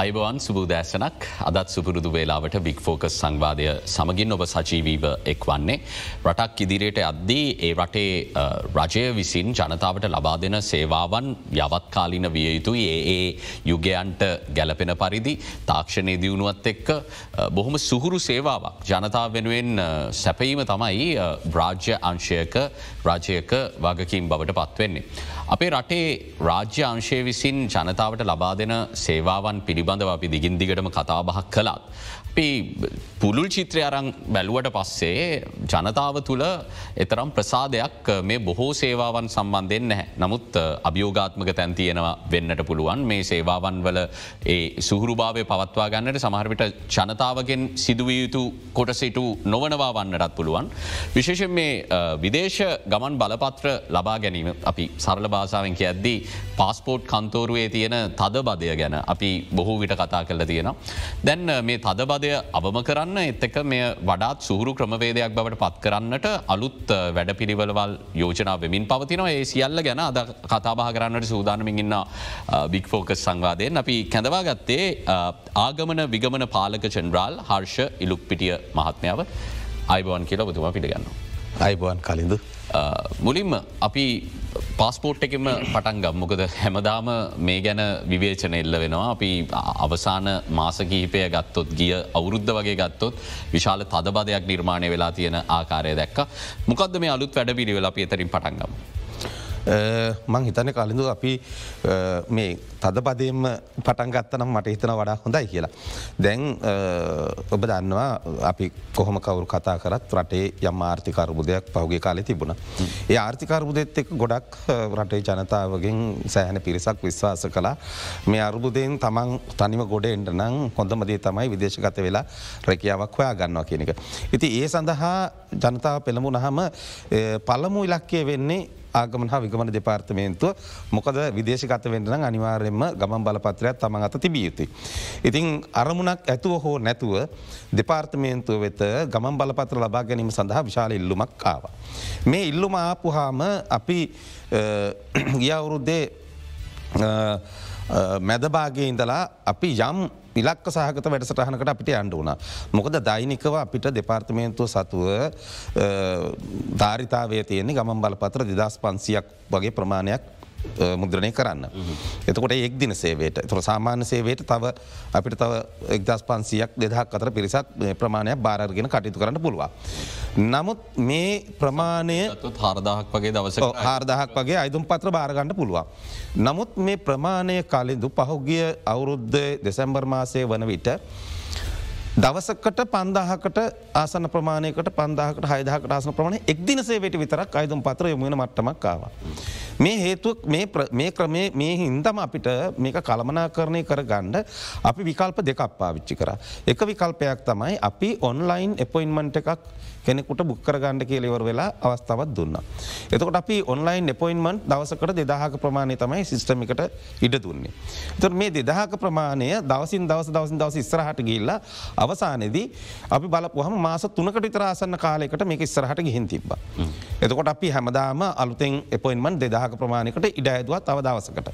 අයිබවන් සුබූදෑසනක් අදත් සුපුරුදු වේලාවට බික් ෆෝකස් සංවාදය සමගින් ඔබ සජීවීව එක් වන්නේ. රටක් ඉදිරියට අද්දී ඒ රටේ රජය විසින් ජනතාවට ලබා දෙන සේවාවන් යවත්කාලින විය යුතුයි ඒ ඒ යුගයන්ට ගැලපෙන පරිදි තාක්ෂණය දියුණුවත් එක්ක බොහොම සුහුරු සේවාවක් ජනතාව වෙනුවෙන් සැපීම තමයි රාජ්‍ය අංශයක රාජයක වගකින් බවට පත්වෙන්නේ. අපේ රටේ රාජ්‍ය අංශය විසින් ජනතාවට ලබා දෙන සේවාවන් පිළිබඳව අපි දිගින් දිගටම කතාබහක් කළත්. අපි පුළුල් චිත්‍රය අරං බැලුවට පස්සේ ජනතාව තුළ එතරම් ප්‍රසාදයක් මේ බොහෝ සේවාවන් සම්බන්ධයෙන් නැහැ. නමුත් අභියෝගාත්මක තැන් තියෙනවා වෙන්නට පුළුවන් මේ සේවාවන් වල ඒ සුහුරුභාවය පවත්වා ගන්නට සමහරවිට ජනතාවගෙන් සිදුවිය යුතු කොටසිටු නොවනවා වන්නටත් පුළුවන්. විශේෂෙන් මේ විදේශ ගමන් බලපත්‍ර ලබා ගැනීම අපි සරල භාසාාවෙන් ඇද්දී පාස්පෝට් කන්තෝරුවේ තියෙන තද බදය ගැන අපි බොහෝ විට කතා කරල තියෙන. දැන් මේ තදබද අවවාදය අවම කරන්න. එත්තක මේ වඩාත් සුහුරු ක්‍රමවේදයක් බවට පත් කරන්නට අලුත් වැඩ පිළිවලවල් යෝජනා වෙමින් පවතිනවා. ඒ සියල්ල ගැන අද කතාබා කරන්නට සූදානමින් ඉන්න බික් ෆෝකස් සංවාදයෙන් අපි කැඳවා ගත්තේ ආගමන විගමන පාලක චන්ද්‍රාල් හර්ෂ ඉලුක් පිටිය මහත්මාව අයිබවන් කියලා බතුම පිළිගන්න. අයිබවන් කලින්ද. මුලින්ම අපි පාස්පෝට් එකම පටන්ගම් මොකද හැමදාම මේ ගැන විවේචන එල්ල වෙනවා අපි අවසාන මාසකහිපය ගත්තොත් ගිය අවුරුද්ධ වගේ ගත්තොත් විශාල තදබදයක් නිර්මාණය වෙලා තියෙන ආකාරය දැක්ක මොකක්ද මේ අලුත් වැඩ පිළිවෙලා අපි එතරින් පටන්ගම්. මං හිතන කලින්ඳු අපි මේ තද පදයෙන්ම පටන් ගත්තනම් මට හිතන වඩා හොඳයි කියලා. දැන් ඔබ දන්නවා අපි කොහොම කවරු කතා කරත් රටේ යම් ආර්ථිකරබුදයක් පහුගේ කාලෙ තිබුණ. ඒ ආර්ථිකරබුදෙත් එක් ගොඩක් රටේ ජනතාවගෙන් සෑහන පිරිසක් විශ්වාස කලා මේ අර්බුදයෙන් තමන් තනිම ගොඩ එන්ට නම් හොඳමදේ තමයි විදේශගත වෙලා රැකියාවක් හොයා ගන්නවා කියන එක. ඉති ඒ සඳහා ජනතාව පෙළඹු නහම පළමු ඉලක්කය වෙන්නේ ආගමන හා විගමන දෙපාර්තමේන්තුව මොකද විදේශගත වෙන්ටන අනිවාර්යෙන්ම ගමන් බලපත්‍රයක් තමන් අත තිබිය යුතුයි. ඉතින් අරමුණක් ඇතුව හෝ නැතුව දෙපාර්තමේන්තුව වෙත ගමන් බලපත්‍ර ලබා ගැනීම සඳහා විශාල ඉල්ලුමක් ආව. මේ ඉල්ලුම ආපුහාම අපි ගියවුරුද්දේ මැදභාගේ ඉඳලා අපි යම් ඉලක්ක සහගත වැඩසටහනකට අපිට අන්ඩ වුණ. මොකද දෛනිකව අපිට දෙපාර්තමේන්තුව සතුව ධාරිතාවේ තියෙන්නේ ගමන් බලපත්‍ර දෙදස් පන්සියක් වගේ ප්‍රමාණයක් මුද්‍රණය කරන්න. එතකොට එක් දින සේවයට තුර සාමාන්‍ය සේවයට තව අපිට තව එක්දස් පන්සියක් දෙදහක් අතර පිරිසක් ප්‍රමාණයක් බාරගෙන කටයුතු කරන්න පුළුවන්. නමුත් මේ ප්‍රමාණය හාරදාහක් වගේ දවස හාරදාහක් වගේ අයිදුම් පත්‍ර බාරගන්න පුළුවන්. නමුත් මේ ප්‍රමාණය කාලින්දු පහුගිය අවුරුද්ධ දෙසැම්බර් මාසය වන විට දවසකට පන්දාහකට ආසන ප්‍රමාණයකට පන්දාහකට හයදහකට ආසන ප්‍රමාණය එක්දිනසේවට විතරක් අයිදුම් පත්‍ර යොමුණ මට්ටමක් ආව. මේ හේතුවක් මේ ක්‍රමේ මේ හින්දම අපිට මේක කළමනා කරණය කර ගණ්ඩ අපි විකල්ප දෙකක් පාවිච්චි කර. එක විකල්පයක් තමයි අපි ඔන්ලයින් එපොයින්මන්ට් එකක් කෙනෙකුට බුක්කර ගණඩ කියලෙවර වෙලා අවස්ථාවත් දුන්න. එතකොට අපි ඔන්ලයින් එපොයින්මන්ට් දවසකට දෙදාහක ප්‍රමාණය තමයි සිස්ටමිකට ඉඩ දුන්නේ. තුර මේ දෙදහක ප්‍රමාණය දවසින් දවස දවසින් දවස ඉස්රහට ගිල්ලා අවසානයේදී අපි බලපුහම මාස තුනකට විතරාසන්න කාලෙකට මේක ඉස්සරහට ගිහින් තිබ්බ. එතකොට අපි හැමදාම අලුතෙන් එපොයින්මන් දෙදහක ප්‍රමාණයකට ඉඩ ඇදවත් අවදවසකට.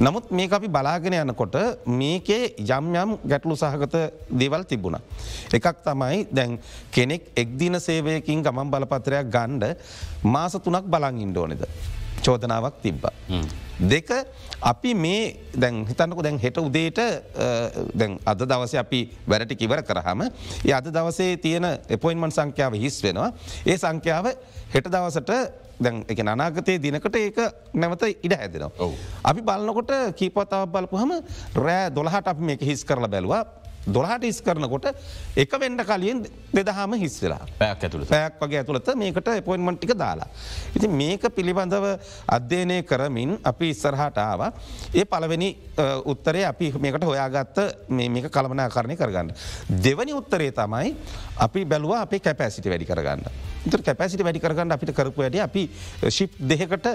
නමුත් මේ අපි බලාගෙන යනකොට මේකේ යම් යම් ගැටලු සහගත දේවල් තිබුණ. එකක් තමයි දැන් කෙනෙක් එක්දින සේවයකින් ගමන් බලපත්‍රයක් ගණ්ඩ මාස තුනක් බලං ඉන්ඩෝනෙද. චෝදනාවක් තිබ්බ. දෙක අපි මේ දැන් හිතන්නක දැන් හෙට උදේට අද දවස අපි වැඩටි කිවර කරහම ඒ අද දවසේ තියෙන එපොයින්මන් සංඛ්‍යාව හිස් වෙනවා ඒ සංඛ්‍යාව හෙට දවසට දැන් එක අනාගතය දිනකට ඒක නැවත ඉඩ හැදෙනවා. අපි බලන්නකොට කීපතාව බලපුහම රෑ දොළහට අපි මේක හිස් කරල බැලවා දොළහට ඉස් කරනකොට එක වෙන්ඩ කලියෙන් දෙදහම හිස් වෙලා පැයක් ඇතුළ පැයක් වගේ ඇතුළත මේකට එපොයින්මටික දාලා. ඉති මේක පිළිබඳව අධ්‍යයනය කරමින් අපි ඉස්සරහට ආව ඒ පළවෙනි උත්තරේ අපි මේකට හොයාගත්ත මේක කළමනා කරණය කරගන්න. දෙවනි උත්තරේ තමයි අපි බැලවා අපේ කැපෑසිට වැඩි කරගන්න. කැපසිට වැඩි කරගන්න අපිට කරපු වැඩ අපි ශිප් දෙකට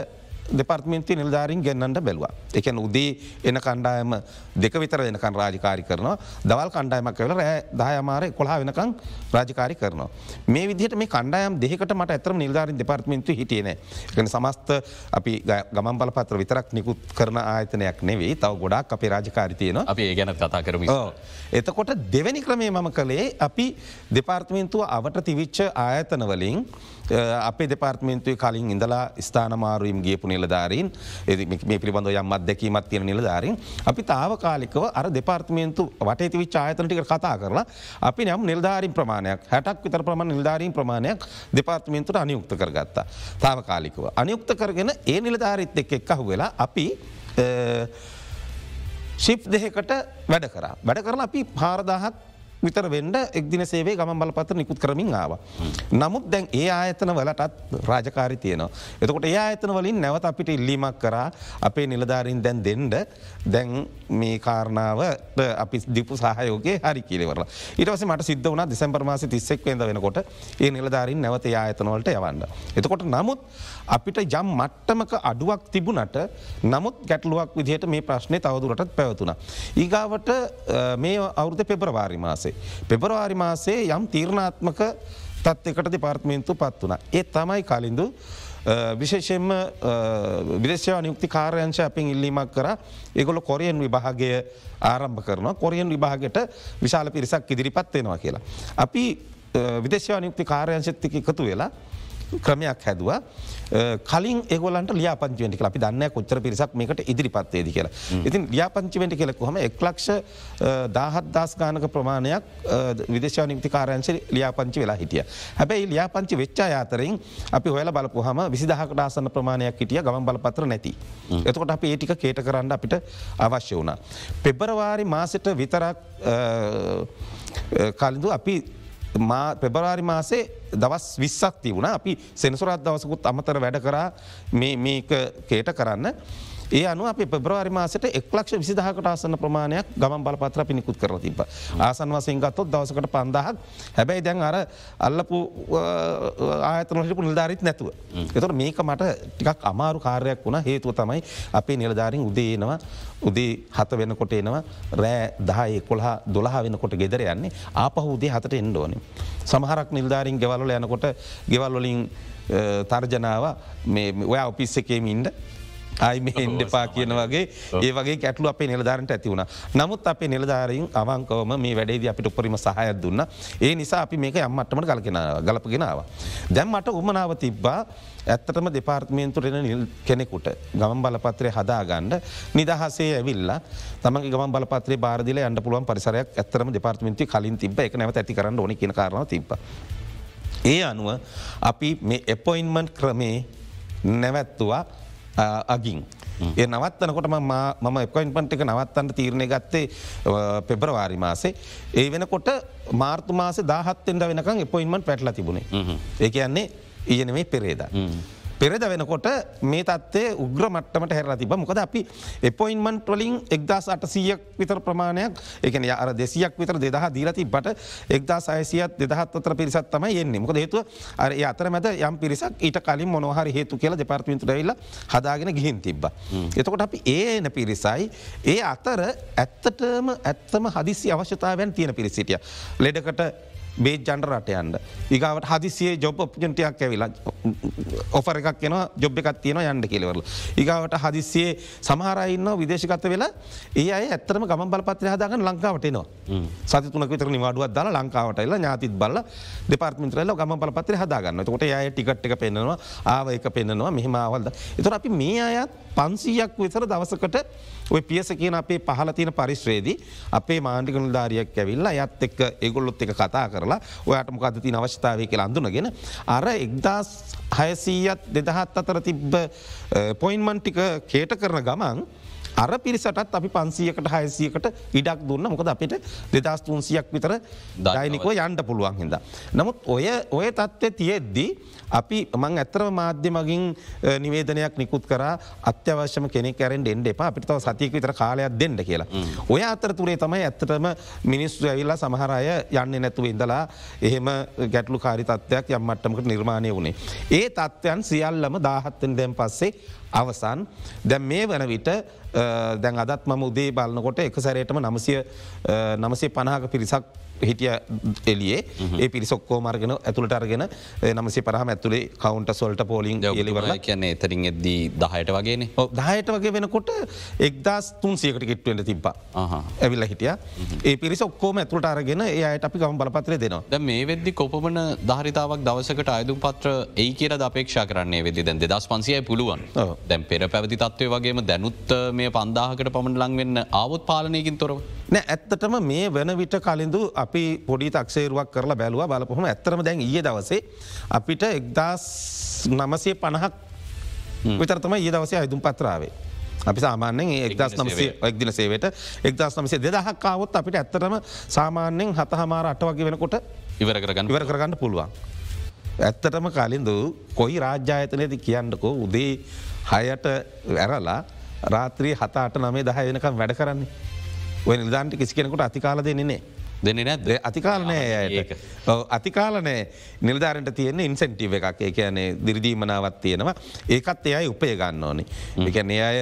දෙපර්ත්මින්ති නිල්ධාරින් ගෙන්න්නට බැලවා. එකන උදේ එන කණ්ඩායම දෙක විතර වෙනකන් රාජකාරි කරනවා. දවල් කණ්ඩායමක් කවල රෑ දායමාර කොලා වෙනකං රාජකාරි කරනවා. මේ විදිහට මේ කණ්ඩායම් දෙකට මට ඇතරම නිල්ධාරින් දෙපර්ත්මින්තු හිටියන එකන සමස්ත අපි ගමන් බලපත්‍ර විතරක් නිකුත් කරන ආයතනයක් නෙවෙයි. තව ගොඩක් අපේ රාජකාරිතියන අපි ගැන කතා කරම. එතකොට දෙවැනි ක්‍රමේ මම කළේ අපි දෙපාර්ත්මින්තුව අවට තිවිච්ච ආයතනවලින් අපේ දෙපාර්ත්මේන්තුවේ කලින් ඉඳලා ස්ථානමාරුවම් ගේපු නිලධාරීන් මේ පිළිබඳ යම් අත්දැකීමත් තියෙන නිලධාරින් අපි තාවකාලිකව අර දෙපාර්ත්මේන්තු වටේ විච් ආයතනටික කතා කරලා අපි නම් නිල්ධාරින් ප්‍රමාණයක් හැටක් විතර ප්‍රමාණ නිල්ධාරීන් ප්‍රමාණයක් දෙපාර්ත්මේන්තුට අනියුක්ත කරගත්තා තාවකාලිකව. අනියුක්ත කරගෙන ඒ නිලධාරිත් එක් එක්කහු වෙලා අපි ශිප් දෙහකට වැඩ කර වැඩ කරලා අපි පාරදාහක් විතර වෙන්ඩ එක්දින සේවේ ගම බලපත නිකුත් කරමින් ආව. නමුත් දැන් ඒ ආයතන වලටත් රාජකාරි තියනවා. එතකොට ඒ ආයතන වලින් නැවත අපිට ඉල්ලීමක් කරා අපේ නිලධාරින් දැන් දෙන්ඩ දැන් මේ කාරණාව අපි දිපු සහයෝගේ හරි කියලවරලා ඉටවස මට සිද්ධ වන දෙසැම්පර් මාස තිස්සෙක් වෙද වෙනකොට ඒ නිලධාරින් නැවත ආයතනවලට යවන්න. එතකොට නමුත් අපිට ජම් මට්ටමක අඩුවක් තිබුණට නමුත් ගැටලුවක් විදිහට මේ ප්‍රශ්නය තවදුරටත් පැවතුන. ඒගාවට මේ අවුරුද පෙබරවාරි මාසේ. පෙබරවාරි මාසේ යම් තීරණාත්මක තත්වකට දෙපාර්ත්මේන්තු පත් වන. ඒ තමයි කලින්දු විශේෂෙන්ම විදේශව නියුක්ති කාර්යංශ අපින් ඉල්ලීමක් කර ඒගොල කොරියන් විභාගය ආරම්භ කරන කොරියන් විභාගයට විශාල පිරිසක් ඉදිරිපත් වෙනවා කියලා. අපි විදේශව නියුක්ති කාර්යංශත්තික එකතු වෙලා ක්‍රමයක් හැදවා කලින් එගොලන්ට ලියාපංචිවෙන්ටි අපි දන්න කොච්චර පිරිසක් මේකට ඉදිරිපත්තේද කියලා. ඉතින් ලියාපංචිවෙන්ටි කෙලෙකුහම එක්ලක්ෂ දාහත් දස් ගානක ප්‍රමාණයක් විදේශා නිති කාරංශ ලියාපංචි වෙලා හිටිය. හැබැයි ලියාපංචි වෙච්චා අතරින් අපි හොල බලපුහම විසිදහකට ආසන්න ප්‍රමාණයක් හිටිය ගම බලපත්‍ර නැති. එතකොට අප ඒටික කේට කරන්න අපිට අවශ්‍ය වුණා. පෙබරවාරි මාසට විතරක් කලින්දු අපි පෙබරාරි මාසේ දවස් විස්සක් තිවුණ අපි සෙනසුරත් දවසකුත් අමතර වැඩ කරා. මේක කේට කරන්න. ඒ අනු අප පෙබ්‍රවාරි මාසට එක්ලක්ෂ විසිදහකට ආසන ප්‍රමාණයක් ගමන් බලපත්‍ර පිනිකුත් කර තිබ. ආසන් වසයෙන් ගත්තොත් දවසකට පන්දහක්. හැබැයි දැන් අර අල්ලපු ආයතනලපු නිල්ධාරිත් නැතුව. එතට මේක මට ටිකක් අමාරු කාරයක් වුණ. හේතුව තමයි අපේ නිලධාරින් උදේනවා උදේ හත වෙනකොට එනවා. රෑ දහ එකොළහා දොළහ වෙනකොට ගෙදර යන්නේ. ආපහ උදේ හතට එන්ඩෝනින්. සමහරක් නිල්ධාරින් ගෙවල්ල යනකොට ගෙවල්වලින් තර්ජනාව ඔයා ඔපිස්ස එකේම ඉන්ඩ අයි මේ එන්ඩපා කියන වගේ ඒ වගේ කැටලු අපේ නිලධාරට ඇති වුණ. නමුත් අපේ නිලධාරින් අවංකවම මේ වැඩේද අපිට උපරිම සහයක් දුන්න. ඒ නිසා අපි මේක යම්මටමට කලකෙන ගලපගෙනාව. දැම් මට උමනාව තිබ්බා ඇත්තටම දෙපාර්ත්මේන්තුරෙන නිල් කෙනෙකුට ගම බලපත්‍රය හදාගණ්ඩ නිදහසේ ඇවිල්ල තම ගම බලපත්‍රේ බාරදිල අන්ඩ පුළුවන් පරිසරයක් ඇත්තරම දෙපාර්ත්මේන්ති කලින් තිබ එක නැව ඇති කරන්න ඕන කියන කාරන තිබ. ඒ අනුව අපි මේ එපොයින්මන්් ක්‍රමේ නැවැත්තුවා අගින්. ඒ නවත්තනකොට මම එකොයින් පන්ට එක නවත්තන්න තීරණය ගත්තේ පෙබරවාරි මාසේ. ඒ වෙනකොට මාර්තු මාස දාහත්තෙන්ට වෙනකම් එපොයින්මන් පැටල තිබුණේ. ඒ කියන්නේ ඊයනෙමේ පෙරේද. පෙරද වෙනකොට මේ තත්වේ උග්‍ර මට්ටමට හැර තිබ මොකද අපි එපොයින්මන්ට් වලින් එක්දස් අටසීයක් විතර ප්‍රමාණයක් එකන අර දෙසියක් විතර දෙදහ දීලති බට එක්දා සයසියත් දෙදහත් අතර පිරිසත් තමයි එන්නේ මොක හේතුව අර අතර මැද යම් පිරිසක් ඊට කලින් මොනහරි හේතු කියලා දෙපාර්තමින්තු රැල්ල හදාගෙන ගිහින් තිබ්බ. එතකොට අපි ඒ එන පිරිසයි ඒ අතර ඇත්තටම ඇත්තම හදිසි අවශ්‍යතාවයන් තියෙන පිරිසිටිය. ලෙඩකට බේ ජන්ට රටයන්ට ඒකාවට හදිසිේ ජොබ් ඔප්ජන්ටයක් ඇවිලා ඔෆර එකක් කියෙන ජොබ් එකක් තියෙන යන්ඩ කෙලවරල. ඒකාවට හදිසියේ සමහරයින්න විදේශගත වෙලා ඒ අය ඇත්තරම ගම බලපත්‍රය හදාගන්න ලංකාවට නවා. සති තුනක විතර නිවාඩුවත් දලා ලංකාවට එලා ඥාතිත් බල්ල දෙපාර්මින්ත්‍රල ගම බලපත්‍රය හදාගන්න තොට අය ටිකට් එක පෙන්නවා ආව එක පෙන්නවා මෙහමවල්ද. එතුර අපි මේ අයත් පන්සීයක් විතර දවසකට ඔය පියස කියන අපේ පහල තියෙන පරිශ්‍රේදී අපේ මාණ්ඩික නිලධාරියක් ඇවිල්ලා යත් එක්ක ඒගොල්ලොත් එක කතා කරලා ඔයාට මොකද තින අවශ්‍යතාවය කියලා අඳුනගෙන අර එක්දස් හයසීයත් දෙදහත් අතර තිබ්බ පොයින්මන්ටික කේට කරන ගමන් අර පිරිසටත් අපි පන්සියකට හයසියකට ඉඩක් දුන්න මොකද අපිට දෙදස් තුන්සියක් විතර දයිනිකෝ යන්ඩ පුළුවන් හිද. නමුත් ඔය ඔය තත්ත්වය තියෙද්දී අපි මං ඇතරම මාධ්‍ය මගින් නිවේදනයක් නිකුත් කර අත්‍යවශ්‍යම කෙනෙක් ඇරෙන් එන්ඩ එපා අපිටව සතියක විතර කාලයක් දෙන්න කියලා. ඔය අතර තුරේ තමයි ඇත්තටම මිනිස්සු ඇවිල්ලා සමහරය යන්න නැතුව ඉඳලා එහෙම ගැටලු කාරිතත්වයක් යම්මට්ටමකට නිර්මාණය වුණේ. ඒ තත්ත්වයන් සියල්ලම දාහත්තෙන් දැම් පස්සේ අවසන්. දැන් මේ වන විට දැන් අදත් මම උදේ බලන්නකොට එක සැරේටම නමසය නමසේ පණහක පිරිසක් හිටිය එලියේ ඒ පිරිසොක්කෝ මර්ගෙන ඇතුළට අරගෙන නමසේ පරහම ඇතුළේ කවුන්ට සොල්ට පෝලිින් එලිවර කියන්නේ එතරින් එද්දී දහයට වගේන? දහයට වගේ වෙනකොට එක්දස් තුන්සියකට කිට්ටුවෙන්ට තිබ්බා. ඇවිල්ල හිටිය. ඒ පිරිස ඔක්කෝම ඇතුළට අරගෙන ඒයට අපි ගම බලපත්‍රය දෙනවා. මේ වෙද්දි කොපමන ධරිතාවක් දවසකට අයුම් පත්‍ර ඒ කියර අපේක්ෂා කරන්නේ වෙදි දැන් දෙදස් පන්සියයි පුළුවන්. දැන් පෙර පැවති තත්වය වගේම දැනුත් මේ පන්දාහකට පමණ ලංවෙන්න ආවොත් පාලනයකින් තොරව. නෑ ඇත්තටම මේ වන විට කලින්දු අපි පොඩි තක්සේරුවක් කරලා බැලුව බලපොහම ඇතරම දැන් ඒ දවසේ අපිට එක්දස් නමසය පණහක් විතරතම ඒ දවසේ අයුතුම් පත්‍රාවේ. අපි සාමාන්‍යෙන් එක්දස් නමසේ එක්දින සේවට එක්දස් නමසේ දෙදහක්කාවොත් අපිට ඇත්තටම සාමාන්‍යෙන් හත හමාර අට වගේ වෙනකොට ඉවර කරගන්න ඉවර කරගන්න පුළුවන්. ඇත්තටම කලින්ද කොයි රාජ්‍යායතනයති කියන්නකෝ උදේ හයට ඇරලා රාත්‍රී හතාට නමේ දහ වෙනකම් වැඩ කරන්නේ. ඔය නිධාන්ට කිසි කෙනෙකුට අතිකාල දෙන්නේ දෙන්න නැද අතිකාලනය ඇයට අතිකාලනෑ නිල්ධාරට තියෙන ඉන්සෙන්ටිව් එකක්. ඒ කියන්නේ දිරිදීමනාවත් තියෙනවා. ඒකත් එයයි උපය ගන්න ඕනි. එකන ඒ අය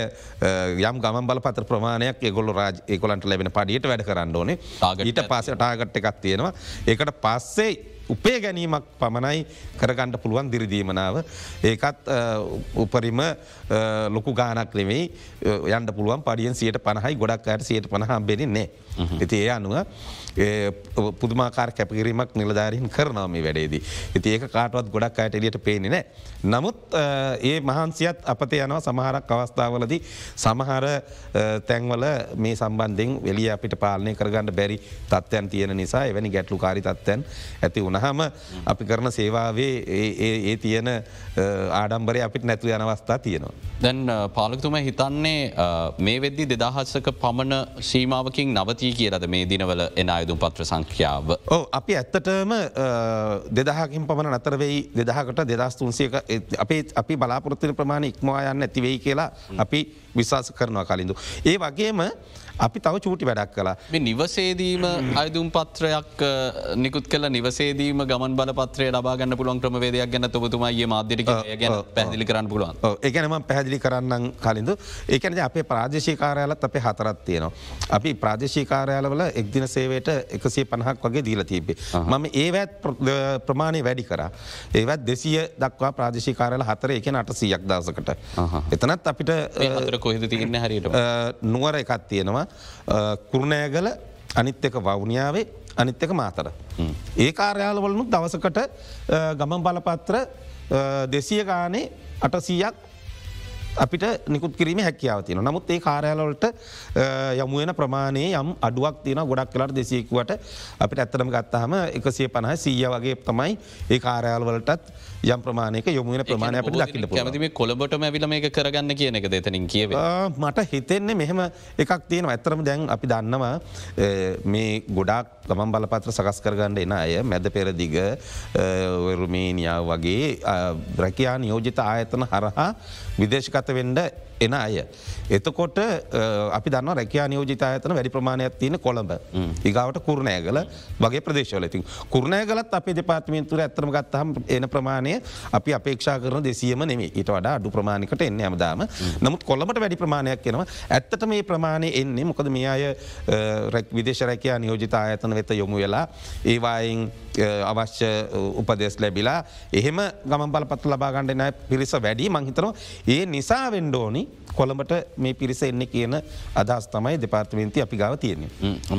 යම් ගම බල පත ප්‍රමාණයක් ගොල රාජ ඒකොලන්ට ලැබෙන පඩියට වැඩ කරන්න ඕනේ. ඊට පස ටාගට් එකක් තියෙනවා. ඒකට පස්සේ උපේ ගැනීමක් පමණයි කරගණ්ඩ පුළුවන් දිරිදීමනාව. ඒකත් උපරිම ලොකු ගානක් නෙවෙයි. යන්ඩ පුළුවන් පඩියෙන් සියට පණහයි ගොඩක් අයට සියට පණහම් බෙරන්නේ. ඇති ඒ අනුව පුදුමාකාර කැපකිරීමක් නිලධාරීන් කරනාව මේ වැඩේදී. ඇති ඒක කාටවත් ගොඩක් අයට එලියට පේනෙ නෑ. නමුත් ඒ මහන්සියත් අපතේ යනවා සමහරක් අවස්ථාවලදී සමහර තැන්වල මේ සම්බන්ධෙන් වෙලිය අපිට පාලනය කරගන්න බැරි තත්වයන් තියෙන නිසා එවැනි ගැටලු කාරි තත්වයන් ඇති වනහම අපි කරන සේවාවේ ඒ තියෙන ආඩම්බරය අපිට නැතු යන අවස්ථා තියෙනවා. දැන් පාලකතුම හිතන්නේ මේ වෙද්දි දෙදහත්සක පමණ සීමාවකින් නවතී කියලද මේ දිනවල එන අයුතුම් පත්‍ර සංඛ්‍යාව. ඕ අපි ඇත්තටම දෙදහකින් පමණ නතරවෙයි දෙදහකට දෙදස් තුන්සියක අපේ අපි බලාපොරත්තින ප්‍රමාණ ඉක්මවා යන්න ඇතිවෙයි කියලා අපි විශවාස කරනවා කලින්ඳු. ඒ වගේම අපි තව චූටි වැඩක් කලා. මේ නිවසේදීම අයදුම් පත්‍රයක් නිකුත් කල නිවසේදීම ගමන් බලපත්‍රය ලබාගන්න පුළුවන් ක්‍රමවේදයක් ගැන ඔබතුමයි මාධ්‍යරික ගැන පැදිලි කරන්න පුළුවන් ඒකනම පැදිලි කරන්න කලින්ඳ ඒකන අපේ ප්‍රාදේශීකාරයාලත් අපේ හතරත් තියෙනවා. අපි ප්‍රාදේශීකාරයාලවල එක්දින සේවයට එකසේ පණහක් වගේ දීල තිබේ. මම ඒවත් ප්‍රමාණය වැඩි කර. ඒවත් දෙසිය දක්වා ප්‍රාදේශීකාරල හතර එක අට සියක් දසකට. එතනත් අපිට කොහෙද තියන්න හරියට නුවර එකත් තියෙනවා කුරුණෑගල අනිත් එක වවුනියාවේ අනිත් එක මාතර. ඒ කාර්යාලවලනුත් දවසකට ගමන් බලපත්‍ර දෙසිය ගානේ අටසීයක් අපිට නිකුත් කිරීම හැකියාව තියෙන නමුත් ඒ කාරයාලවලට යමුවෙන ප්‍රමාණය යම් අඩුවක් තියෙන ගොඩක් කලට දෙසයකුවට අපිට ඇත්තරම ගත්තහම එකසිය පණහ සීය වගේ තමයි ඒ කාරයාල්වලටත් යම් ප්‍රමාණයක යොමුවෙන ප්‍රමාණය අපට දකිට ඇතිම කොළබට ඇවිල මේ කරගන්න කියන එක දෙතනින් කිය මට හිතෙන්නේ මෙහෙම එකක් තියෙන ඇත්තරම දැන් අපි දන්නවා මේ ගොඩක් ගමන් බලපත්‍ර සකස් කරගන්න එන අය මැද පෙරදිග රුමේනියාව වගේ බ්‍රකයා නියෝජිත ආයතන හරහා විදේශකත වෙන්ඩ එන අය. එතකොට අපි දන්න රැකයා නියෝජිත අයතන වැඩි ප්‍රමාණයක් තියෙන කොළඹ. ඒගාවට කුරණෑගල වගේ ප්‍රදේශවලතින් කුරණෑගලත් අප දෙපාත්මින්තුර ඇතරම ගත්තහම් එන ප්‍රමාණය අපි අපේක්ෂා කරන දෙසියම නෙමේ ඊට වඩා අඩු ප්‍රමාණිකට එන්න ඇමදාම නමුත් කොළමට වැඩි ප්‍රමාණයක් කෙනවා ඇත්තට මේ ප්‍රමාණය එන්නේ මොකද මේ අය විදේශ රැකයා නියෝජිත ආයතන වෙත යොමු වෙලා ඒවායින් අවශ්‍ය උපදෙස් ලැබිලා එහෙම ගම බලපත් ලබාගණඩන පිරිස වැඩි. මංහිතරව ඒ නිසා වෙන්ඩෝනි කොළඹට මේ පිරිස එන්න කියන අදහස් තමයි දෙපාර්තමේන්ති අපි ගාව තියෙන්නේ.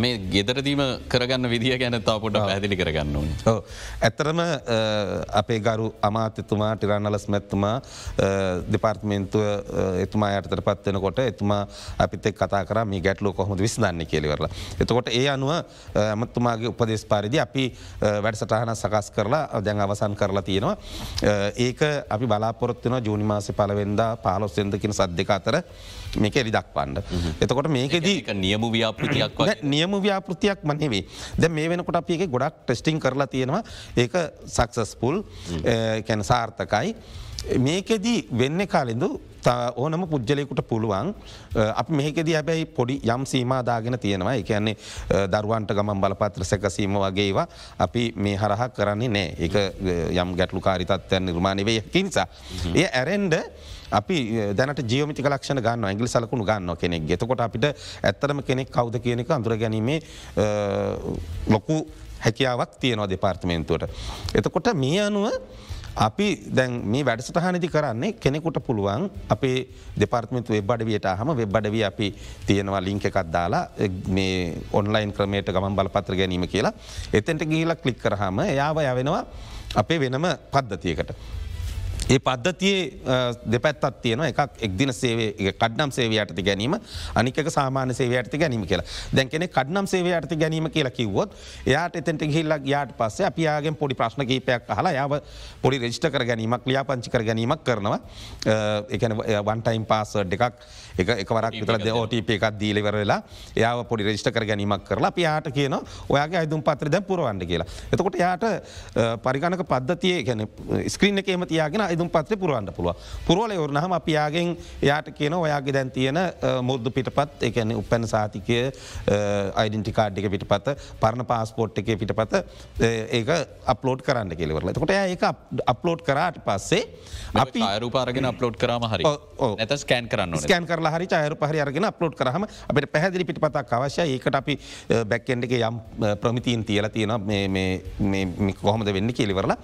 මේ ගෙදරදීම කරගන්න විදිිය ගැනතා පොට ඇදිලි කරගන්න ඕන. ඇත්තරම අපේ ගරු අමාත්‍යතුමා ටිරන්නලස් මැත්තුමා දෙපාර්තමේන්තුව එතුමා අයටතර පත්වෙනකොට එතුමා අපිත කතා කර මේ ගැටලෝ කොහොම විස්දන්න කෙලිවරලා. එතකොට ඒ අනුව ඇමත්තුමාගේ උපදෙස් පාරිදි අපි වැඩසටහන සකස් කරලා දැන් අවසන් කරලා තියෙනවා. ඒක අපි බලාපොරත්වන ජූනිමාසි පලවෙන්ද පාලොස්සෙන්දකින සද් දෙක අතර මේක එරි දක්වන්න. එතකොට මේකෙදී නියම ව්‍යාපෘතියක් නියම ව්‍යාපෘතියක් මනෙවේ දැ මේ වෙනකොට අප ගොඩක් ටෙස්ටිං කරලා තියෙනවා. ඒක සක්සස්පුල් කැන සාර්ථකයි. මේකෙදී වෙන්න කාලෙදු ඕනම පුද්ගලයකුට පුළුවන් අප මේකෙද හැබැයි පොඩි යම් සීමදාගෙන තියෙනවා. එකන්නේ දරුවන්ට ගමන් බලපත්‍ර සැකසීම වගේවා අපි මේ හරහක් කරන්නේ නෑ. එක යම් ගැටලු කාරිතත්වයන් නිර්මාණය වේ කිනිසා. ඒ ඇරෙන්ඩ අපි දැනට ජියමික ලක්ෂණ ගන්න ඇගලි සලකුණු ගන්න කෙනෙක් ගෙතකොට අපිට ඇත්තරම කෙනෙක් කවද කියනෙක අඳුර ගැනීමේ ලොකු හැකියාවක් තියෙනවා දෙපාර්තමේන්තුවට. එතකොට මේ අනුව අපි දැන් මේ වැඩසටහනති කරන්නේ කෙනෙකුට පුළුවන් අපේ දෙපාර්තමතු වෙබ්බඩවියට හම වෙබ්බඩව අපි තියෙනවා ලිංක එකක් දාලා මේ ඔන්ලයින් ක්‍රමයට ගමන් බලපත්‍ර ගැනීම කියලා එතැන්ට ගීලක් කලික් කරහම යාව යවෙනවා අපේ වෙනම පද්ධතියකට. ඒ පද්ධතියේ දෙපැත්තත් තියෙන එකක් එක්දින සේවේ කඩ්නම් සේවය යටති ගැනීම අනික සාමාන සේවය යටති ගැනීම කියලා. දැන්කෙන කඩ්නම් සේවය යටති ගැනීම කියලා කිව්වොත් එයාට එතට හිල්ලක් යාට පස්සේ අපියාගෙන් පොඩි ප්‍රශ්න කීපයක් හලා යාව පොඩි රෙජ්ට කර ගැනීමක් ලියාපංචි කර ගැනීමක් කරනවා. එකන වන්ටයිම් පාසඩ් එකක් එක එකවරක් විතර ඕටප එකක් දීලිවර වෙලා යාව පොඩි රෙජ්ට කර ගැනීමක් කරලා පියාට කියන ඔයාගේ අයිදුම් පත්‍ර දැ පුරුවන්ඩ කියලා. එතකොට යාට පරිගණක පද්ධතිය ගැන ස්ක්‍රීන එකේම තියාගෙන ඉදුම් පත්‍රය පුරුවන්ට පුළුව පුරුවල වරනහම අපයාගෙන් යාට කියන ඔයාගේ දැන් තියෙන මුද්දු පිටපත් එකන උපැන සාතිකය අයිඩන්ටිකාඩ්ික පිටපත පරණ පාස්පෝට් එක පිටපත ඒක අප්ලෝඩ් කරන්න කෙලවරල කොට ඒක අප්ලෝඩ් කරාට පස්සේ අපි අයරුපාරගෙන අප්ලෝඩ් කරම හරි. ඇත ස්කෑන් කරන්න ස්කෑන් කරලා හරි අයරු පහරි අරගෙන අප්ලෝඩ් කරහම අපට පැහදිලි පිටපතක් අවශ්‍ය ඒකට අපි බැක්කෙන්ඩ එක යම් ප්‍රමිතිීන් තියලා තියෙන කොහොමද වෙන්න කෙලිවරලා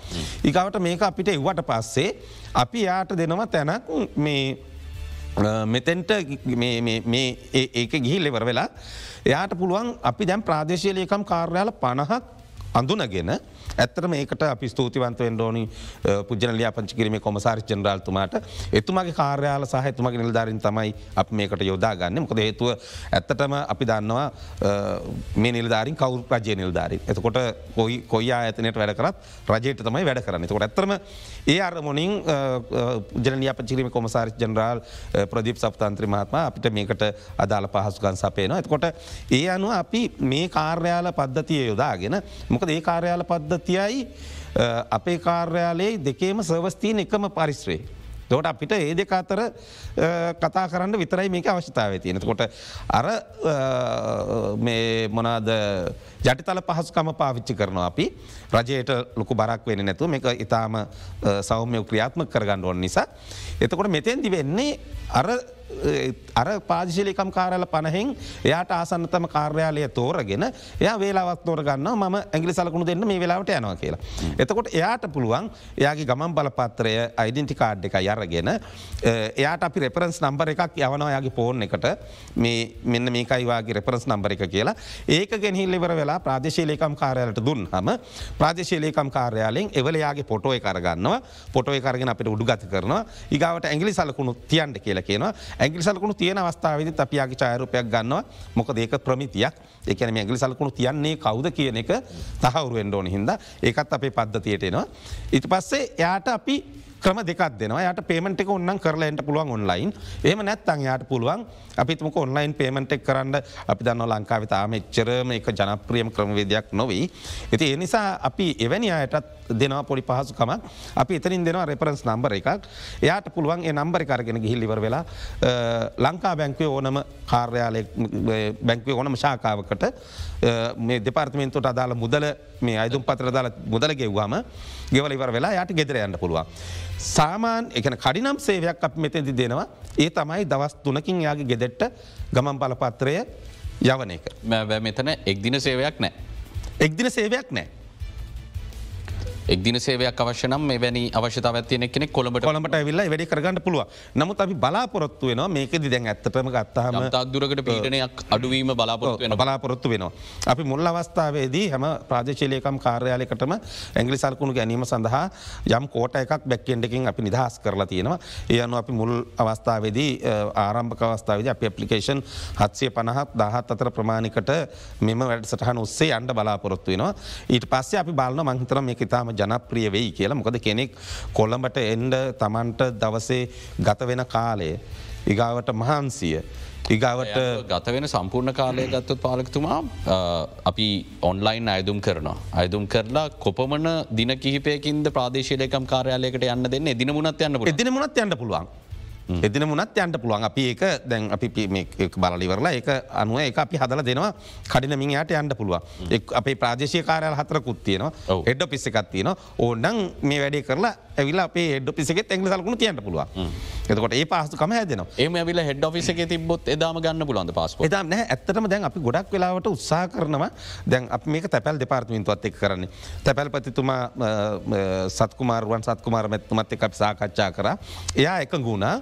ඒකාවට මේක අපිට එව්වට පස්සේ අපි යාට දෙනවා තැනක් මේ මෙතෙන්ට ඒක ගිහිල් එවර වෙලා එයාට පුළුවන් අපි දැම් ප්‍රාදේශයලයකම් කාර්යාල පණහක් අඳුනගෙන ඇත්තර මේකට අපි ස්තුතිවන්තවෙන් ෝනි පුජන ලියාපංචි කිරීම කොමසාරි ජනරල්තුමාට. එතුමගේ කාර්යාල සහ එතුමගේ නිල්ධාරින් තමයි අප මේකට යොදා ගන්න මොකද හේතුව ඇත්තටම අපි දන්නවා මේ නිල්ධාරින් කවු රජය නිල්ධාරි එතකොට කොයි කොයියා ඇතනයට වැඩ කරත් රජයට තමයි වැඩ කරන්න. කොට ඇත්තරම ඒ අරමුණින් ජනලියාපචිරීම කොමසාරි ජනරාල් ප්‍රදීප් සප්තන්ත්‍ර මහත්ම අපිට මේකට අදාළ පහසුකන් සපයනවා. එතකොට ඒ අනුව අපි මේ කාර්යාල පද්ධතිය යොදාගෙන මොකද ඒ කාර්යාල පද්ධ තියයි අපේ කාර්යාලයේ දෙකේම සවස්තිීන එකම පරිස්්‍රේ. දොට අපිට ඒ දෙක අතර කතා කරන්න විතරයි මේක අවශ්‍යතාව තියෙනකොට අර මොනාද ජටිතල පහසුකම පාවිච්චි කරනවා අපි රජයට ලොකු බරක් වෙන නැතු මේක ඉතාම සෞම්‍ය ක්‍රියාත්ම කරගන්න ඕන්න නිසා. එතකොට මෙතැන්දි වෙන්නේ අර අර පාදිශලිකම් කාරල පණහෙන් එයාට ආසන්නතම කාර්යාලය තෝරගෙන එයා වේලාවත් තෝර ගන්න ම ඇගලි සලකුණු දෙන්න මේ වෙලාවට යනවා කියලා. එතකොට එයාට පුළුවන් එයාගේ ගමන් බලපත්‍රය අයිඩෙන්ටි කාඩ් එක යරගෙන එයාට අපි රෙපරන්ස් නම්බර එකක් යවනවායාගේ පෝර්න් එකට. මෙන්න මේකයිවාගේ රෙපරන්ස් නම්බර එක කියලා. ඒක ගෙනහිල්ලිවර වෙලා ප්‍රාදේශීලේකම් කාරයාලට දුන් හම ප්‍රාදේශීලේකම් කාර්යාලෙන් එවලයාගේ පොටෝය කරගන්නවා පොටෝය කරගෙන අපට උඩුගත කරනවා. ඉගාවට ඇගලි සලකුණු තියන්ට කියලා කියනවා. ඇගලි සලකුණු තියෙන අවස්ථාවද අපියාගේ චායරපයක් ගන්නවා මොක ඒක ප්‍රමිතියක් එකන ඇගලි සලකුණු තියන්නේ කවුද කියන එක තහවුරුවෙන්ඩ ඕන හිද ඒකත් අපේ පද්ධතියට එනවා. ඉති පස්සේ යාට අපි ක්‍රම දෙකක් දෙනවා. යට පේමට එක ඔන්නන් කරලට පුළුවන් ඔන්ලයින් එම නැත්තන් යාට පුළුවන් අපිතුමක ඔන්ලයින් පේමට එක් කරන්න අපි දන්න ලංකාව තාම එච්චරම එක ජනප්‍රියම් ක්‍රමවේදයක් නොවී. ඇති ඒ නිසා අපි එවැනි අයටත් දෙනවා පොඩි පහසුකම අපි එතනින් දෙනවා රෙපරන්ස් නම්බර එකක්. එයාට පුළුවන් ඒ නම්බරි කරගෙන ගිහිල්ලිවර වෙලා ලංකා බැංකවේ ඕනම කාර්යාලය බැංකවේ ඕනම ශාකාවකට මේ දෙපාර්තමෙන්තුට අදාළ මුදල මේ අයිදුම් පතර දාල මුදල ගෙව්වාම ගෙවල ඉවර වෙලා යට ගෙදර යන්න පුළුවන්. සාමාන් එකන කඩිනම් සේවයක් අප මෙතැදි දෙනවා ඒ තමයි දවස් තුනකින් යාගේ ගෙදෙට්ට ගමන් බලපත්‍රය යවන එක. මෙතන එක්දින සේවයක් නෑ. එක්දින සේවයක් නෑ. එක්දින සේවයක් අවශ්‍යනම් වැනි අවශ්‍යතාව ඇතියෙන කෙනෙ කොළඹට කොළඹට ඇවිල්ලා වැඩි කරගන්න පුළුව නමුත් අපි බලාපොරොත්තු වෙනවා මේකෙදි දැන් ඇත්තටම ගත්තහම තක්දුරකට පීටනයක් අඩුවීම බලාපොරොත්තු වෙන බලාපොරොත්තු වෙනවා. අපි මුල් අවස්ථාවේදී හැම ප්‍රාදශලයකම් කාර්යාලයකටම ඇංගලි සල්කුණු ගැනීම සඳහා යම් කෝට එකක් බැක්කෙන්ඩකින් අපි නිදහස් කරලා තියෙනවා. ඒ අනු අපි මුල් අවස්ථාවේදී ආරම්භක අවස්ථාවද අප පපලිකේෂන් හත්සය පණහත් දහත් අතර ප්‍රමාණිකට මෙම වැඩ සටහන ඔස්සේ අන්ඩ බලාපොරොත්තු වෙනවා. ඊට පස්සේ අපි බලන්න මංහිතර මේ ඉතාම ජනප්‍රිය වෙයි කියලා මොකද කෙනෙක් කොළඹට එන්ඩ තමන්ට දවසේ ගත වෙන කාලය ඉගාවට මහන්සිය. ඉගාවට ගත වෙන සම්පූර්ණ කාලය ගත්තොත් පාලකතුමා අපි ඔන්ලයින් අයදුම් කරනවා. අයදුම් කරලා කොපමන දින කිහිපයකින්ද ප්‍රාදේශයකම් කාරයාලයකට යන්න දෙන්න එදින මුණත් යන්න එදින මුණත් යන්න පුළුවන්. එදින මුණත් යන්ට පුළුවන්. අපි ඒක දැන් අපි බලලිවරලා එක අනුව එක අපි හදල දෙනවා. කඩිනමින් යට යන්න පුළුව අපේ ප්‍රාදේශය කාරයල් හතරකුත් තියෙනවා. එඩ පිස්ස එකත් තියෙන ඕන්නන් මේ වැඩේ කරලා ඇවිලා අපේ හෙඩ පිසිෙත් එංගල සලකුණු තියන්ට පුළුව එතකොට ඒ පහසුකම හැදෙනවා. ඒම ඇවිල හෙඩ් ිසක තිබොත් එදාම ගන්න පුලන්ද පස් එදම් නෑ ඇත්තටම දැන් අපි ගොඩක් වෙලාවට උත්සා කරනවා. දැන් අප මේක තැපැල් දෙපාර්තමින්තුවත් එක් කරන්නේ. තැපැල් පතිතුමා සත්කුමාරුවන් සත්කුමාර මැත්තුමත් එක අපි සාකච්ඡා කර. එයා එක ගුණා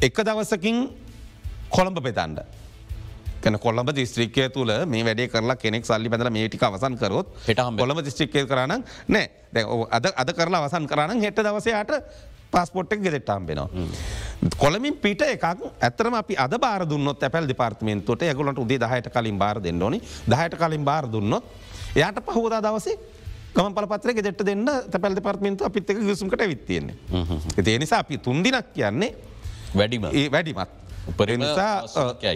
එක දවසකින් කොළඹ පෙතන්ඩ. කන කොළඹ දිස්ත්‍රික්කය තුළ මේ වැඩේ කරලා කෙනෙක් සල්ලි බඳල මේටික අවසන් කරොත් කොළඹ දිස්ත්‍රික්කය කරන නෑ අද අද කරලා අවසන් කරන්න හෙට දවසයාට පස්පොට්ක් ගෙදෙට්ටම් වෙනවා. කොළමින් පිට එකක් ඇතරම අපි අද බාර දුන්නොත් ඇැල් දෙපාර්තමේන්තුවට ඇගලට උදේ දහයට කලින් බාර දෙන්න ඕනි දහයට කලින් බාර දුන්නොත් එයාට පහෝදා දවසේ ගම පලපත්‍රය ගෙට දෙන්න තැපැල් දෙපර්ත්මින්තු අපිත් එක ගසුම්කට විත්තියෙන්නේ. ඒ නිසා අපි තුන්දිනක් කියන්නේ වැඩිම වැඩිමත්. උපරනිසා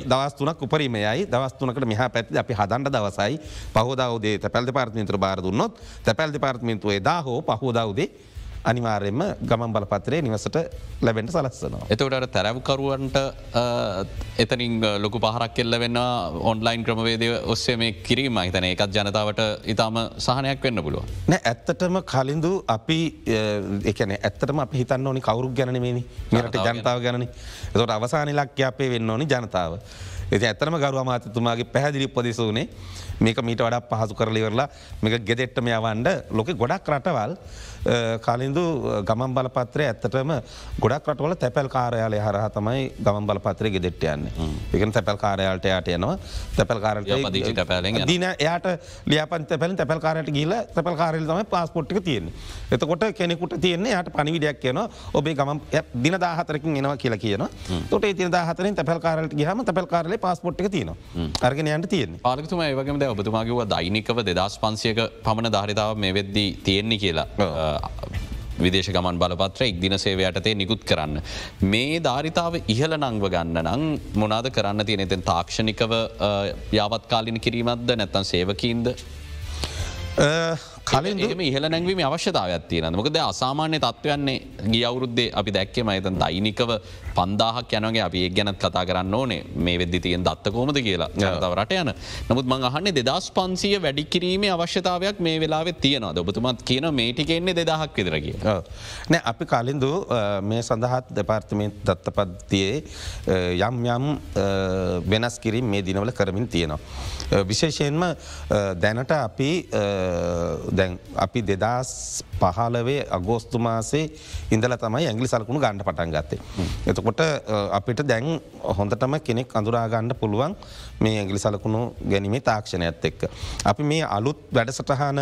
දවස්තුනක් උපරීමයයි දවස්තුනකට මෙහ පැති අපි හදන්ට දවසයි පහෝදාවදේ තැපැල් දෙපාර්ත්මින්ත්‍ර බාර දුන්නොත් තැපැල් දෙපාර්ත්මින්තුවේ දා හෝ පහෝදාවදේ අනිවාරයෙන්ම ගමන් බලපත්‍රය නිවසට ලැබෙන්ට සලස්සනවා. එතවට තැරැවකරුවන්ට එතනින් ලොකු පහරක් කෙල්ල වෙන්න ඔන්ලයින් ක්‍රමවේදය ඔස්සේ මේ කිරීම හිතන එකත් ජනතාවට ඉතාම සහනයක් වෙන්න පුළුව. නෑ ඇත්තටම කලින්දු අපි එකන ඇත්තටම අපි හිතන්න ඕනි කවරුක් ගැනීමනි මෙරට ජනතාව ගැන එතොට අවසානිලක්්‍ය අපේ වෙන්න ඕනි ජනතාව. එති ඇතරම ගරුව මාතතුමාගේ පැහැදිලි උපදෙස වනේ මේක මීට වඩක් පහසු කරලිවරලා මේක ගෙදෙට්ටම යවන්ඩ ලොක ගොඩක් රටවල් කලින්දු ගමන් බලපත්‍රය ඇත්තටම ගොඩක් රටවල තැපැල් කාරයාලය හරහ තමයි ගමන් බලපත්‍රය ගෙදෙට්ට යන්නේ. එකන තැපැල් කාරයාලට යට යනවා තැපැල් කාරට දින එයාට ලියපන් තැපැල් තැපැල් කාරයට ගීල තැපැල් කාරල තම පස්පොට්ක තියෙන එතකොට කෙනෙකුට තියන්නේ යට පනිවිඩයක් කියන ඔබේ ගම දින දාහතරකින් එනවා කියලා කියන තොට තින දාහතරින් තැපැල් කාරලට ගහම තැපැල් කාරල පස්පොට්ක තියෙන අර්ගෙනයන්ට තියෙන පාලතුම ඒවගේම ඔබතුමාගේව දෛනිකව දෙදස් පන්සියක පමණ ධාරිතාව මේ වෙද්දී තියෙන්නේ කියලා විදේශ ගමන් බලපත්‍ර එක් දින සේවයටතේ නිකුත් කරන්න. මේ ධාරිතාව ඉහල නංව ගන්න නං මොනාද කරන්න තියෙන එතෙන් තාක්ෂණිකව යාවත්කාලින කිරීමත්ද නැත්තන් සේවකීන්ද. කලින් එම ඉහල නැංවීම අවශ්‍යතාවයක් තියෙන මොකද අසාමාන්‍ය තත්වයන්නේ ගිය අවුරුද්දේ අපි දැක්කෙම අතන් දෛනිකව පන්දාහක් යනගේ අපි ඒ ගැනත් කතා කරන්න ඕනේ. මේ වෙද්දි තියෙන් දත්තකෝමද කියලා. ජනතාව රට යන. නමුත් මං අහන්නේ දෙදස් පන්සිය වැඩිකිරීමේ අවශ්‍යතාවයක් මේ වෙලාවෙ තියෙනවා ඔබතුමත් කියන මේටිකෙන්නේ දෙදහක් විදරගිය. නෑ අපි කලින්දු මේ සඳහත් දෙපාර්තමේන්ත් දත්තපත්තියේ යම් යම් වෙනස් කිරීම මේ දිනවල කරමින් තියෙනවා. විශේෂයෙන්ම දැනට අපි දැන් අපි දෙදස් පහලවේ අගෝස්තු මාසේ ඉඳල තමයි ඇගලි සලකුණු ගණඩ පටන් ගත්තේ. එතකොට අපිට දැන් හොඳටම කෙනෙක් අඳුරාගණ්ඩ පුළුවන් මේ ඇගලි සලකුණු ගැනීමේ තාක්ෂණයත් එක්ක. අපි මේ අලුත් වැඩසටහන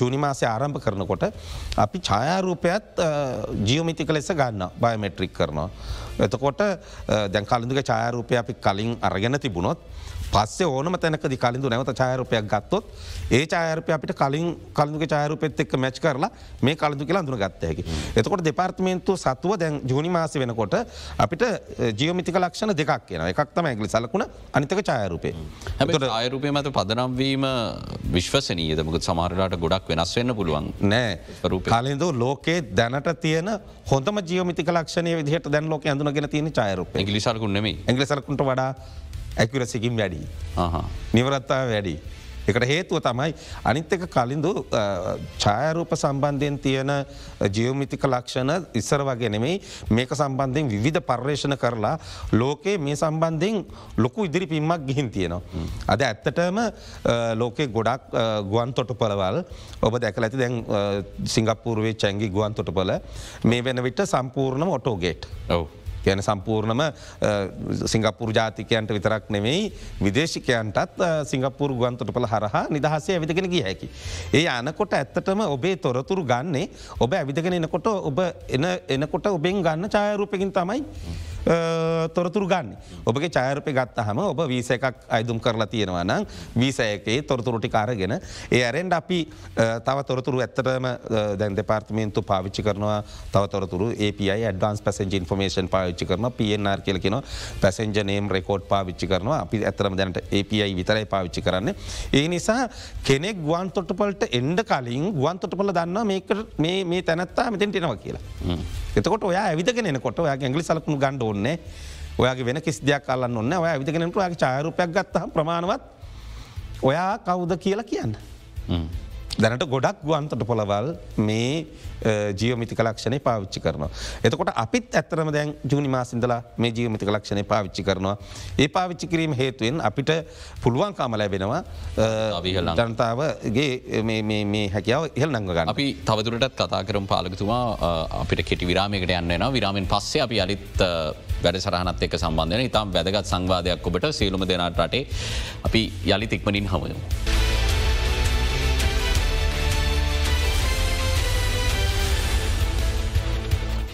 ජූනිමාසය ආරම්භ කරනකොට අපි ඡායාරූපයත් ජියෝමිතික ලෙස ගන්න බයමෙට්‍රික් කරනවා. එතකොට දැන් කලින්දුක ඡායාරූපය අපි කලින් අරගෙන තිබුණොත් පස්සේ ඕනම තැනකදි කලින්ඳු නැවත ඡායරපයක් ගත්තොත් ඒ ඡායරපය අපිට කලින් කලුගේ ඡායරපෙත් එක් මැච් කරලා මේ කලඳු කියලා අඳුන ගත්තයකි. එතකොට දෙපාර්තමේන්තු සතුව දැන් ජූනි මාස වෙනකොට අපිට ජියමිතික ලක්ෂණ දෙකක් කියන එකක් තම ඇගලි සලකුණ අනිතක ඡායරූපේ. හැට අයරූපය මත පදනම්වීම විශ්වසනීයද? මුකත් සමාරලාට ගොඩක් වෙනස් වෙන්න පුළුවන් නෑ. කලින්දු ලෝකේ දැනට තියෙන හොඳම ජියමිතික ලක්ෂණය විදිහට දැන් ලෝක ඇඳුනගෙන තියෙන ඡායරූප ගලිසල්කුන්නෙමේ ඇගලිසලකුන්ට වඩා ඇකුරසිකින් වැඩි. නිවරත්තාව වැඩි. එකට හේතුව තමයි අනිත් එක කලින්දු ඡායරූප සම්බන්ධයෙන් තියෙන ජියෝමිතික ලක්ෂණ ඉස්සර වගේ නෙමෙයි මේක සම්බන්ධයෙන් විධ පර්යේෂණ කරලා ලෝකයේ මේ සම්බන්ධයෙන් ලොකු ඉදිරි පින්මක් ගිහින් තියෙනවා. අද ඇත්තටම ලෝකෙ ගොඩක් ගුවන් තොටුපලවල් ඔබ දැකල ඇති දැන් සිංගපූර්වේ චැංගි ගුවන් තොටුපල මේ වෙන විට සම්පූර්ණම ඔටෝගේට්. ඔව. කියන සම්පූර්ණම සිංගපපුර ජාතිකයන්ට විතරක් නෙවෙයි විදේශිකයන්ටත් සිංගපපුර ගුවන්තොට පල හරහා නිදහසේ ඇවිදගෙන ගිය හැකි. ඒ අනකොට ඇත්තටම ඔබේ තොරතුරු ගන්නේ ඔබ ඇවිදගෙන එනකොට ඔබ එනකොට ඔබෙන් ගන්න චායරූපකින් තමයි තොරතුරු ගන්න ඔබගේ චාරපය ගත්ත හම ඔබ වීස එකක් අයිදුම් කරලා තියෙනවා නම් වීසයකේ තොරතුරටි කාරගෙන ඒ අරෙන්ට අපි තව තොරතුරු ඇත්තටම දැන් දෙපාර්තමේන්තු පාවිච්චි කරනවා තව තොරතුරු API ඩන්ස් පැසෙන්ජ ඉන්ෆර්මේෂන් පාවිච්චි කරන පNR කියලකෙන පැසෙන්ජ නේම් රෙකෝඩ් පාවිච්චි කරනවා අපි ඇතරම දැනට API විතරයි පාවිච්චි කරන්න. ඒ නිසා කෙනෙක් ගුවන් තොටපලට එන්ඩ කලින් ගුවන් තොටපල දන්න මේ තැනත්තා මෙතැන්ට එනවා කියලා. එතකොට ඔයා ඇවිදගෙන කොට ඔයා ඇගලි සලකුණු ගණ්ඩ ඕන්නේ ඔයාගේ වෙන කිසි දෙයක් අල්ලන්න ඔන්න ඔය ඇවිදගෙනට ඔයාගේ චාරූපයක් ගත්තහ ප්‍රමාණවත් ඔයා කවුද කියලා කියන්න. දැනට ගොඩක් ගුවන්තට පොළවල් මේ ජියමිතික ලක්ෂණය පාවිච්චි කරනවා. එතකොට අපිත් ඇත්තරම දැන් ජූනි මාසින්දලා මේ ජීවමිතික ලක්ෂණය පාවිච්චි කරනවා. ඒ පාවිච්චි කිරීම හේතුවෙන් අපිට පුළුවන්කාම ලැබෙනවා ජනතාවගේ මේ හැකියාව ඉහල් නංගගන්න. අපි තවදුරටත් කතා කරම් පාලකතුමා අපිට කෙටි විරාමයකට යන්න විරාමෙන් පස්සේ අපි අලිත් වැඩ සරහනත් එක් සම්බන්ධන ඉතාම් වැදගත් සංවාධයක් ඔබට සේලුම දෙනාට රටේ අපි යළි තික්මනින් හමුයමු.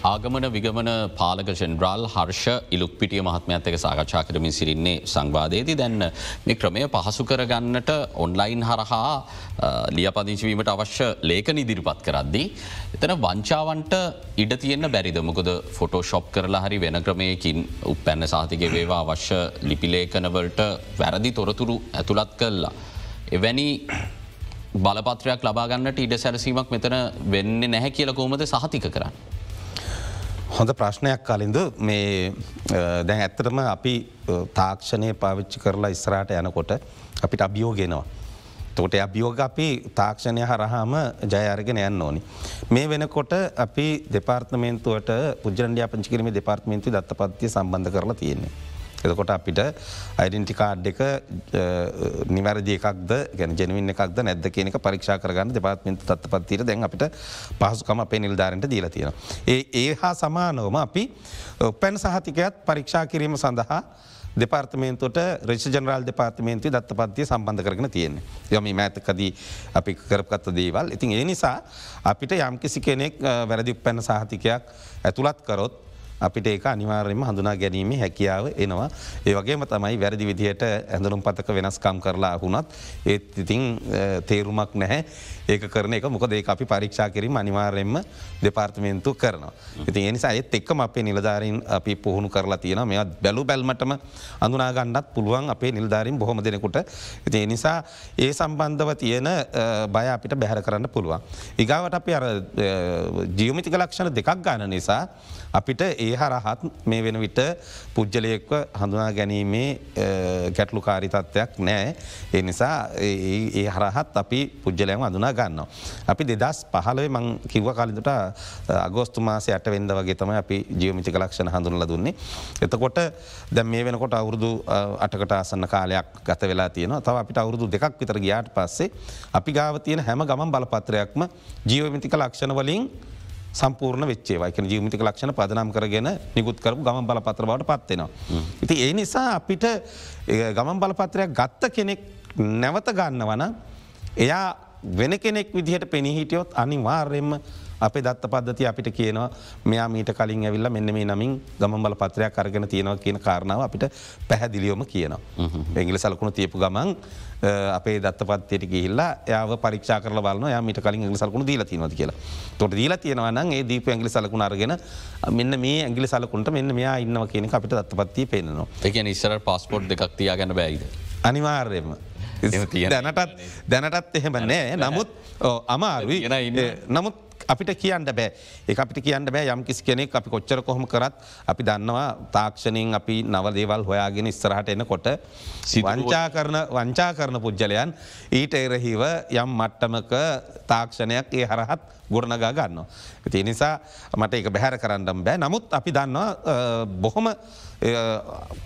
ආගමන විගමන පාලක ජෙන්ඩ්‍රාල් හර්ෂ ඉලුක් පිටිය මහත්මඇත්තක සාකච්ඡා කරමින් සිරින්නේ සංවාදයේති දැන්න මේ ක්‍රමය පහසු කරගන්නට ඔන්ලයින් හරහා ලියපදිංචවීමට අවශ්‍ය ලේක නිදිරිපත් කරද්දී. එතන වංචාවන්ට ඉඩ තියෙන්න්න බැරිද මොකද ෆොටෝ ශොප් කරලා හරි වෙන ක්‍රමයකින් උපැන්න සාතික වේවා අවශ්‍ය ලිපිලේකනවලට වැරදි තොරතුරු ඇතුළත් කල්ලා. එවැනි බලපත්‍රයක් ලබාගන්නට ඉඩ සැරසීමක් මෙතන වෙන්න නැහැ කියල කෝමද සහතික කරන්න. හොඳ ප්‍රශ්නයක් කලින්ද මේ දැන් ඇත්තටම අපි තාක්ෂණය පාවිච්චි කරලා ඉස්රාට යනකොට අපිට අභියෝගෙනවා. තොට අභියෝග අපි තාක්ෂණය හරහාම ජයරගෙන යන්න ඕනි. මේ වෙනකොට අපි දෙපාර්තමේන්තුවට පුද්ජන්ඩිය පංචිකිරීම දෙපාර්තමේන්තු දත්ත පත්තිය සම්බන්ධ කරලා තියෙන්නේ. එතකොට අපිට අයිඩෙන්ටිකාඩ් එක නිවැරදි එකක්ද ගැන ජනවින් එකක්ද නැද කියනක පරීක්ෂා කරගන්න දෙපාත්මින්ත තත්ත පත්තිර දැන් අපිට පහසුකම අපේ නිල්ධාරට දීල තියෙන. ඒ ඒ හා සමානවම අපි පැන් සහතිකයත් පරීක්ෂා කිරීම සඳහා දෙපාර්තමේන්තුවට රේෂ ජනරල් දෙපාර්තමේන්තු දත්ත පත්තිය සම්බන්ධ කරන තියෙන. යම මෑතකදී අපි කරපකත්ත දේවල් ඉතින් ඒ නිසා අපිට යම්කිසි කෙනෙක් වැරදි පැන්න සාහතිකයක් ඇතුළත් කරොත් අපිට ඒක අනිවාර්යම හඳුනා ගැනීම හැකියාව එනවා. ඒ වගේම තමයි වැරදි විදිහයට ඇඳනුම් පතක වෙනස්කම් කරලා හුණත් ඒත් ඉතිං තේරුමක් නැහැ ඒක කරන එක මොකද ඒ අපි පරීක්ෂා කිරීම අනිවාර්යෙන්ම දෙපාර්තමේන්තු කරනවා. ඉතින් එනිසා ඒත් එක්කම අපේ නිලධාරින් අපි පුහුණු කරලා තියෙන මෙ බැලු බැල්මටම අඳුනාගන්නත් පුළුවන් අපේ නිල්ධාරින් බොහොම දෙනෙකුට ඉති එනිසා ඒ සම්බන්ධව තියෙන බය අපිට බැහැර කරන්න පුළුවන්. ඉගාවට අපි අර ජියමිතික ලක්ෂණ දෙකක් ගාන නිසා අපිට ඒ හරහත් මේ වෙන විට පුද්ජලයෙක්ව හඳුනා ගැනීමේ ගැටලු කාරිතත්වයක් නෑ. ඒ නිසා ඒ හරහත් අපි පුද්ජලයම අඳුනා ගන්නවා. අපි දෙදස් පහලේ මං කිව්ව කලින්ට අගෝස්තු මාසය අට වෙන්ද වගේ තම අපි ජීවමිතික ලක්ෂණ හඳුනල දුන්නේ. එතකොට දැ මේ වෙනකොට අවුරුදු අටකට අසන්න කාලයක් ගත වෙලා තියෙන තව අපිට අවුරුදු දෙකක් විතර ගියාට පස්සේ අපි ගාව තියෙන හැම ගමන් බලපත්‍රයක්ම ජීවමිතික ලක්ෂණ වලින් සම්පූර්ණ වෙච්චේ වයික ජීවිතික ලක්ෂණ පදනම් කරගෙන නිකුත් කරපු ගම බලපත්‍ර බවට පත්වෙනවා. ඉති ඒ නිසා අපිට ගමන් බලපත්‍රයක් ගත්ත කෙනෙක් නැවත ගන්න වන එයා වෙන කෙනෙක් විදිහට පෙනහිටියොත් අනිවාර්යෙන්ම අපේ දත්ත පද්ධති අපිට කියනවා මෙයා මීට කලින් ඇවිල්ල මෙන්න මේ නමින් ගමන් බල පත්‍රයක් අරගෙන තියෙනවා කියන කාරණාව අපිට පැහැදිලියෝම කියනවා. එංගිල සලකුණු තියපු ගමන් අපේ දත්තපත්යට ගිහිල්ලා යාව පරික්ෂා කර බලන යාමට කලින් ඇගලි සලකුණු දීල තිනවද කියලා. තොට දීල තියෙනවන ඒ දීප ඇගලි සලකුණ අරගෙන මෙන්න මේ ඇගලි සලකුන්ට මෙන්න මෙයා ඉන්නව කියන අපිට දත්තපත්තිය පේනවා එක ඉස්සර පස්පොට් දෙකක් තියාගන්න බැයිද. අනිවාර්යම. දැනටත් දැනටත් එහෙම නෑ. නමුත් අමාරුයි. නමුත් අපිට කියන්න බෑ. ඒ අපිට කියන්න බෑ. යම් කිසි කෙනෙක් අපි කොච්චර කොහොම කරත් අපි දන්නවා තාක්ෂණයෙන් අපි නව දේවල් හොයාගෙන ඉස්සරහට එනකොට වංචා කරන වංචා කරන පුද්ගලයන් ඊට එරහිව යම් මට්ටමක තාක්ෂණයක් ඒ හරහත් ගොඩනගා ගන්න. ඇති නිසා මට එක බැහැර කරන්නම් බෑ. නමුත් අපි දන්නවා බොහොම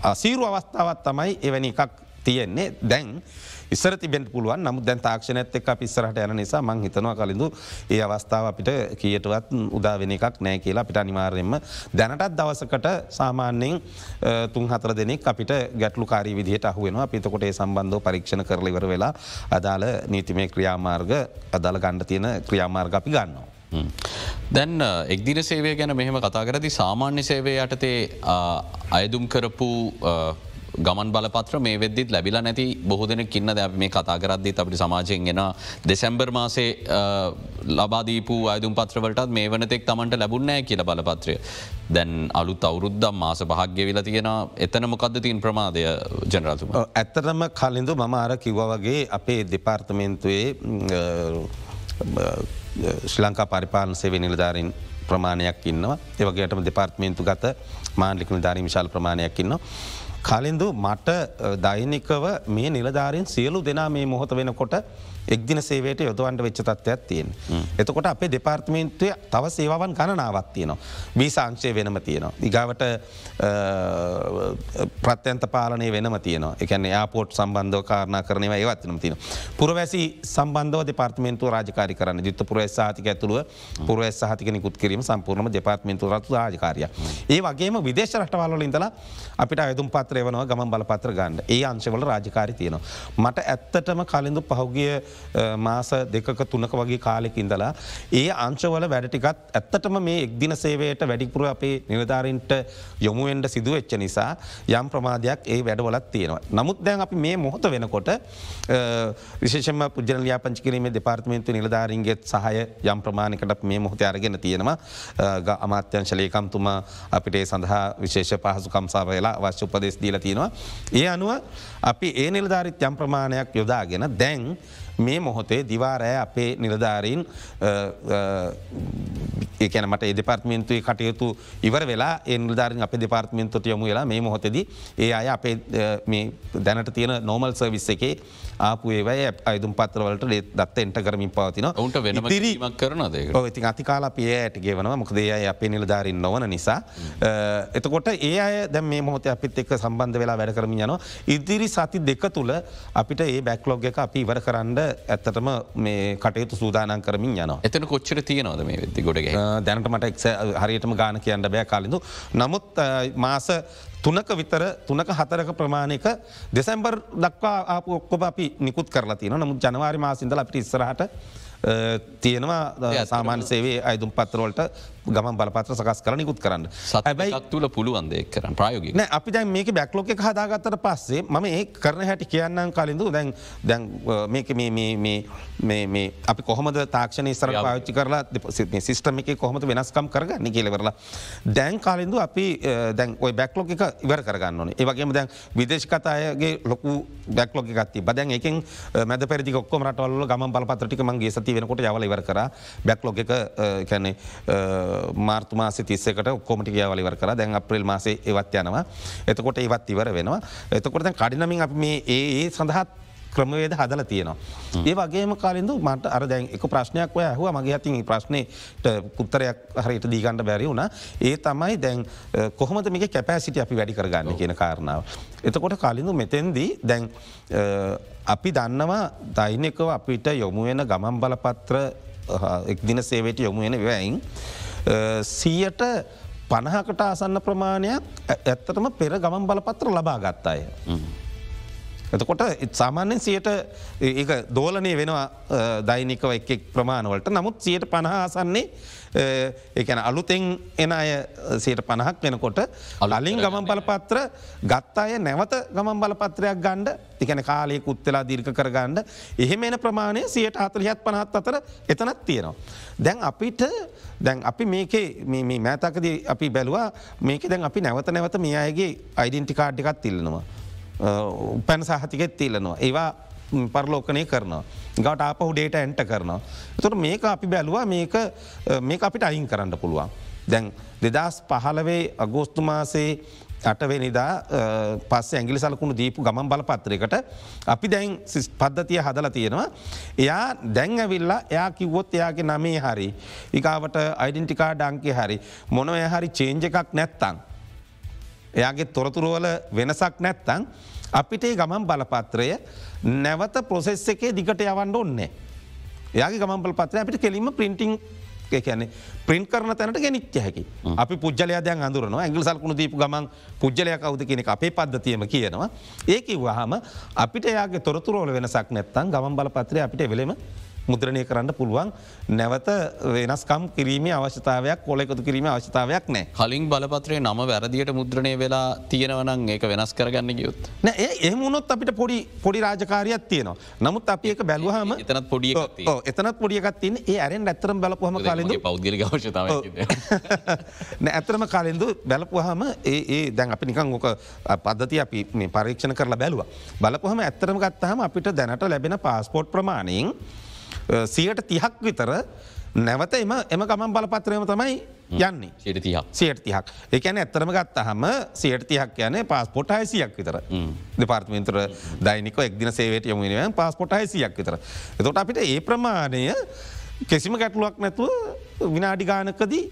අසීරු අවස්ථාවත් තමයි එවැනි එකක් තියෙන්නේ. දැන් ඉස්සර තිබෙන්ට පුළුවන්. නමුත් දැන් තාක්ෂණඇත් එක් පිස්සරහට යන නිසා මං හිතනවා කලින්ඳු ඒ අවස්ථාව අපිට කියටවත් උදාවෙන එකක් නෑ කියලා අපිට අනිවාර්යෙන්ම දැනටත් දවසකට සාමාන්‍යයෙන් තුන් හතර දෙනෙක් අපිට ගැටලු කාරී විදිහට අහුවෙනවා. පිතකොට ඒ සම්බන්ධව පරීක්ෂණ කරලිවර වෙලා අදාළ නීතිමය ක්‍රියාමාර්ග අදාළ ගණ්ඩ තියෙන ක්‍රියාමාර්ග අපි ගන්නවා. දැන් එක්දින සේවය ගැන මෙහෙම කතා කරදි සාමාන්‍ය සේවය යටතේ අයදුම් කරපු ගමන් බලපත්‍ර මේ වෙද්දිත් ලැබිලා නැති බොහෝ දෙන කින්න දැ මේ කතා කරද්දී අපට සමාජයෙන් ගෙන දෙසැම්බර් මාසේ ලබාදීපු අයදුම් පත්‍රවලටත් මේ වනතෙක් තමන්ට ලැබුන්නෑ කියල බලපත්‍රය. දැන් අලුත් අවුරුද්දම් මාස පහක්්‍ය විල තියෙන එතන මොකක්ද තින් ප්‍රමාදය ජනරතුම. ඇත්තරම කලින්ඳු මම අර කිව්ව වගේ අපේ දෙපාර්තමේන්තුවේ ශ්‍රී ලංකා පරිපාලන සේවේ නිලධාරින් ප්‍රමාණයක් ඉන්නවා ඒවගේටම දෙපාර්ත්මේන්තු ගත මාන්ලික නිධාරී විශාල ප්‍රමාණයක් ඉන්නවා. කලින්දු මට දෛනිකව මේ නිලධාරින් සියලු දෙනා මේ මොහොත වෙනකොට එක්දින සේවයට යොදවන්ට වෙච්ච තත්වයක් තියෙන්. එතකොට අපේ දෙපාර්තමේන්තුවය තව සේවන් ගණනාවත් තියනවා. වී සංක්ෂය වෙනම තියනවා. ඉගාවට ප්‍රත්‍යන්ත පාලනය වෙනම තියනවා එකන යාපෝට් සම්බන්ධව කාරණ කරනව ඒවත්නම් තින. පුරවැසි සම්බන්ධව දෙපාර්තමේන්තු රාජකාරි කරන්න යුත්ත පුරවස් සාතික ඇතුළුව පුරවස් සහතික නිකුත් කිරීම සම්පූර්ණ දෙපාර්තමේන්තු රතු රාජකාරය. ඒ වගේම විදේශ රටවල්ල ඉඳලා අපිට අයතුම් පත්‍රය වනව ගම බලපත්‍ර ගන්න ඒ අංශවල රාජකාරි තියනවා. මට ඇත්තටම කලින්ඳු පහුගිය මාස දෙකක තුනක වගේ කාලෙක ඉඳලා ඒ අංශවල වැඩටිකත් ඇත්තටම මේ එක්දින සේවයට වැඩිපුර අපේ නිලධාරින්ට යොමුුවෙන්ට සිදුව එච්ච නිසා යම් ප්‍රමාධයක් ඒ වැඩවලත් තියෙනවා. නමුත් දැන් අපි මේ මොහොත වෙනකොට විශේෂම පුද්ජන ලියාපංචි කිරීමේ දෙපාර්තමේන්තු නිලධාරින්ගේත් සහය යම් ප්‍රමාණකට මේ මොහොත අරගෙන තියෙනවා අමාත්‍යංශලේකම්තුමා අපිට සඳහා විශේෂ පහසුකම්සා වෙලා අවශ්‍ය උපදෙස් දීල තියෙනවා. ඒ අනුව අපි ඒ නිලධාරිත් යම් ප්‍රමාණයක් යොදාගෙන දැන් මේ මොහොතේ දිවාරෑ අපේ නිලධාරීන් ඒකන මට දෙපාර්ත්මේන්තුවේ කටයුතු ඉවර වෙලා එනිල්ධාරින් අප දෙපාර්ත්මේන්තුට යොමු වෙලා මේ මොහොතද ඒ අය අපේ දැනට තියෙන නෝමල් සර්විස් එකේ ආපු ඒවයි අයුම් පත්‍රවලට දත්ත එන්ට කරමින් පවතින ඔවුන්ට වෙන රිීමක් කරනද ඉති අතිකාලා පියට ගෙවනවා. මොකදේ අය අපේ නිලධාරින් නොවන නිසා. එතකොට ඒ අය දැ මේ මොහොත අපිත් එක් සම්බන්ධ වෙලා වැඩ කරමින් යනවා. ඉදිරි සති දෙක තුළ අපිට ඒ බැක්ලෝග් එක අපි ඉවර කරන්න ඇත්තටම මේ කටයුතු සූදානන් කරමින් යනවා. එතන කොච්චර තියනවද මේ වෙදදි ගොඩග දැනට මට එක් හරියටම ගාන කියන්න බෑ කාලිඳු. නමුත් මාස තුනක විතර තුනක හතරක ප්‍රමාණයක දෙසැම්බර් දක්වා ආපු ඔක්කොබ අපි නිකුත් කරලා තියෙන නමුත් ජනවාරි මාසින්දල අපිට ඉස්සරහට තියෙනවා සාමාන්‍ය සේවේ අයුම් පත්තරවලට ගම බලපත්‍ර සකස් කර නිකුත් කරන්න. සැබයි තුල පුළුවන්දේ කරන ප්‍රයෝග අපි දැන් මේක බැක්ලෝක හදාගත්තට පස්සේ මම ඒ කරන හැටි කියන්නම් කලින්ඳු දැන් දැන් මේක අපි කොහොමද තාක්ෂණ ස්තර පාච්චි කරලා සිිස්ටම එක කොහොමද වෙනස්කම් කරගන්න කියලවරලා දැන් කාලින්දු අපි දැන් ඔය බැක්ලෝක එක ඉවර කරගන්න ඕන. ඒවගේම දැන් විදේශකතායගේ ලොකු බැක්ලෝක ගත්ති බදැන් එකින් මැද පැරදි ඔක්කොම රටවල්ල ගම බලපත්‍රටික මගේ සති වෙනකොට යවල ඉවර කර. බැක්ලෝක එක කැනෙ මාර්තු මාස තිස්සකට කොමටි වලිවර කර. දැන් අප්‍රල් මාසේ ඒවත් යනවා. එතකොට ඒවත් ඉවර වෙනවා. එතකොට කඩිනමින් අප මේ ඒ සඳහත් ක්‍රමවේද හදල තියෙනවා. ඒ වගේම කාලින්දු මට අර දැන් එක ප්‍රශ්නයක් ඔය ඇහුව. මගේ ඇතින් ප්‍රශ්නයට පුත්තරයක් හරියට දීගණ්ඩ බැරි වුණ. ඒ තමයි දැන් කොහොමද මේක කැපෑසිට අපි වැඩි කරගන්න කියන කාරණාව. එතකොට කාලින්දු මෙතැන්දී දැන් අපි දන්නවා දෛනකව අපිට යොමුවෙන ගමන් බලපත්‍ර එක්දින සේවයට යොමුවෙන වැයින් සීයට පණහකට ආසන්න ප්‍රමාණයක් ඇත්තටම පෙර ගමන් බලපත්‍ර ලබා ගත්තාය. එතකොට සාමාන්‍යෙන් සියට ඒ දෝලනය වෙනවා දෛනිකව එක් ප්‍රමාණවලට නමුත් සියට පණහාසන්නේ ඒන අලුතෙන් එන අය සයට පණහක් වෙනකොට අලින් ගමන් බලපත්‍ර ගත් අය නැවත ගමන් බලපත්‍රයක් ගණ්ඩ තිකන කාලය කුත්තලා දීර්ක කරගන්න එහෙම එන ප්‍රමාණය සියට අතලියත් පනහත් අතර එතනත් තියෙනවා. දැන් අපිට දැන් අපි මේකේ මෑතකද අපි බැලවා මේක දැන් අපි නැවත නැවත මේ අයගේ අයිඩෙන්ටිකාඩ්ිකත් තිල්නවා. පැන් සහතිකෙත් තිල්ලනවා. ඒවා පරලෝකනය කරනවා. ගට ආපහු ඩේට ඇන්ට කරනවා. තුට මේක අපි බැලවා මේක මේ අපිට අයින් කරන්න පුළුවන්. දැන් දෙදස් පහලවේ අගෝස්තු මාසේ අටවෙනිදා පස්ස ඇගිලි සලකුණු දීපු ගමන් බලපත්‍රයකට අපි දැන් පද්ධතිය හදල තියෙනවා. එයා දැන් ඇවිල්ලා එයා කිව්වොත් එයාගේ නමේ හරි. ඉකාවට අයිඩෙන්ටිකා ඩංකි හරි මොනොය හරි චේන්ජ එකක් නැත්තං. එයාගේ තොරතුරුවල වෙනසක් නැත්තං අපිට ගමන් බලපත්‍රය නැවත ප්‍රොසෙස් එකේ දිගට යවන්න ඔන්නේ. එයාගේ ගමන් පත්‍රය අපිට කෙලින්ම පින්ටිං කියන ප්‍රින්් කරන තැනට ගෙනනිච්ච හැකි. අපි පුද්ලයදයන් අඳුරන ඇගල් සල්කුණු දීපු ගමන් පුද්ලය කවද කෙනෙ අපේ පද්ධතියම කියනවා. ඒක වහම අපිට යාගේ තොරතුරෝල වෙනසක් නැත්තන් ගමන් බලපත්‍රය අපිට වෙලෙම මුද්‍රණය කරන්න පුළුවන් නැවත වෙනස්කම් කිරීම අවශ්‍යතාවයක් කොල එකතු කිරීම අවශ්‍යතාවයක් නෑ. කලින් බලපත්‍රේ නම වැරදියට මුද්‍රණය වෙලා තියෙනවනං ඒක වෙනස් කරගන්න ගයුත්. නෑ ඒ එහමුණොත් අපිට පොඩි පොඩි රාජකාරයක් තියනවා. නමුත් අපි ඒක බැලුවහම එතනත් පොඩිය එතනත් පොඩියකත්තින් ඒ ඇරෙන් ඇතරම් බලපුහම කාලඳ පෞද්ගලි අවශ්‍යතාව ඇතරම කාලෙදු බැලපුහම ඒ දැන් අපි නිකං ඕක පද්ධති අපි පරීක්ෂණ කරලා බැලුව. බලපුහම ඇත්තරම ගත්තහම අපිට දැනට ලැබෙන පාස්පෝට් ප්‍රමාණයෙන් සියට තිහක් විතර නැවත එම එම ගමන් බලපත්‍රයම තමයි යන්නේ. සියට තිහක්. එකන ඇත්තරම ගත්තහම සියට තිහක් යන පාස්පොට් හයිසියක් විතර. දෙපාර්තමින්තර දෛනික එක්දින සේවට යොමෙන පාස්පොට් හයිසියක් විතර. එතොට අපිට ඒ ප්‍රමාණය කෙසිම ගැටලුවක් නැතුව විනාඩි ගානකදී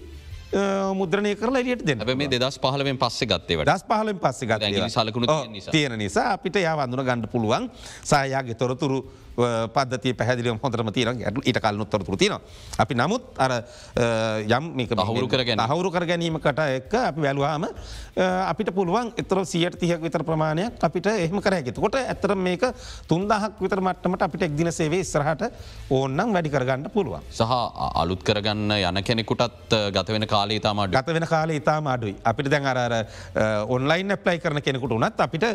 මුද්‍රණය කරලා එලියට දෙන්න මේ දෙදස් පහලෙන් පස්සේ ගත්තේ දස් පහලෙන් පස්සේ ගත් සලකුණු තියෙන නිසා. අපිට යා වඳුන ගණඩ පුළුවන්. සායාගේ තොරතුරු පද්ධති පැහදිලිය හොඳරම තියන ඊට කල්නුත් තොරතුර තින. අපි නමුත් අර යම් හවුරු කරගෙන හවුරු කර ගැනීමකට එක් අපි වැැලවාම අපිට පුළුවන් එතර සියට තියක් විතර ප්‍රමාණයක් අපිට එහෙම කරහැකිත කොට ඇතර මේක තුන්දහක් විතර මට්ටමට අපිට එක්දින සේවේ ස්රහට ඕන්නම් වැඩි කරගන්න පුළුවන්. සහ අලුත් කරගන්න යන කෙනෙකුටත් ගතවෙන කාලේ තාම ගත වෙන කාලේ ඉතාම අඩුයි. අපිට දැන් අර ඔන්ලයින් ප්ලයි කරන කෙනෙකුට උනත් අපිට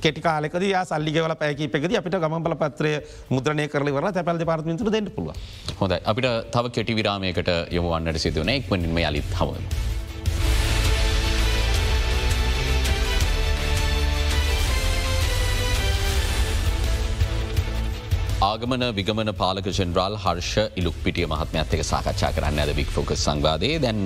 කෙටි කාලෙකද යා සල්ලිගවල පැකිපෙකද අපිට ගම බල පත්‍රය මුද්‍රණය කරල වර තැපැල් පාර්මිතුර දෙන්න පුළුව හොඳ අපිට තව කෙටි විරාමයකට යොමුවන්නට සිදුවන එක්මනින්ම යලිත් හම. ආගමන විගමන පාලක ජෙනරාල් හර්ෂ ඉලුක් පිටිය මහත්මඇත්තක සාකච්ඡා කරන්න ඇද වික් ෆෝකස් සංවාදයේ දැන්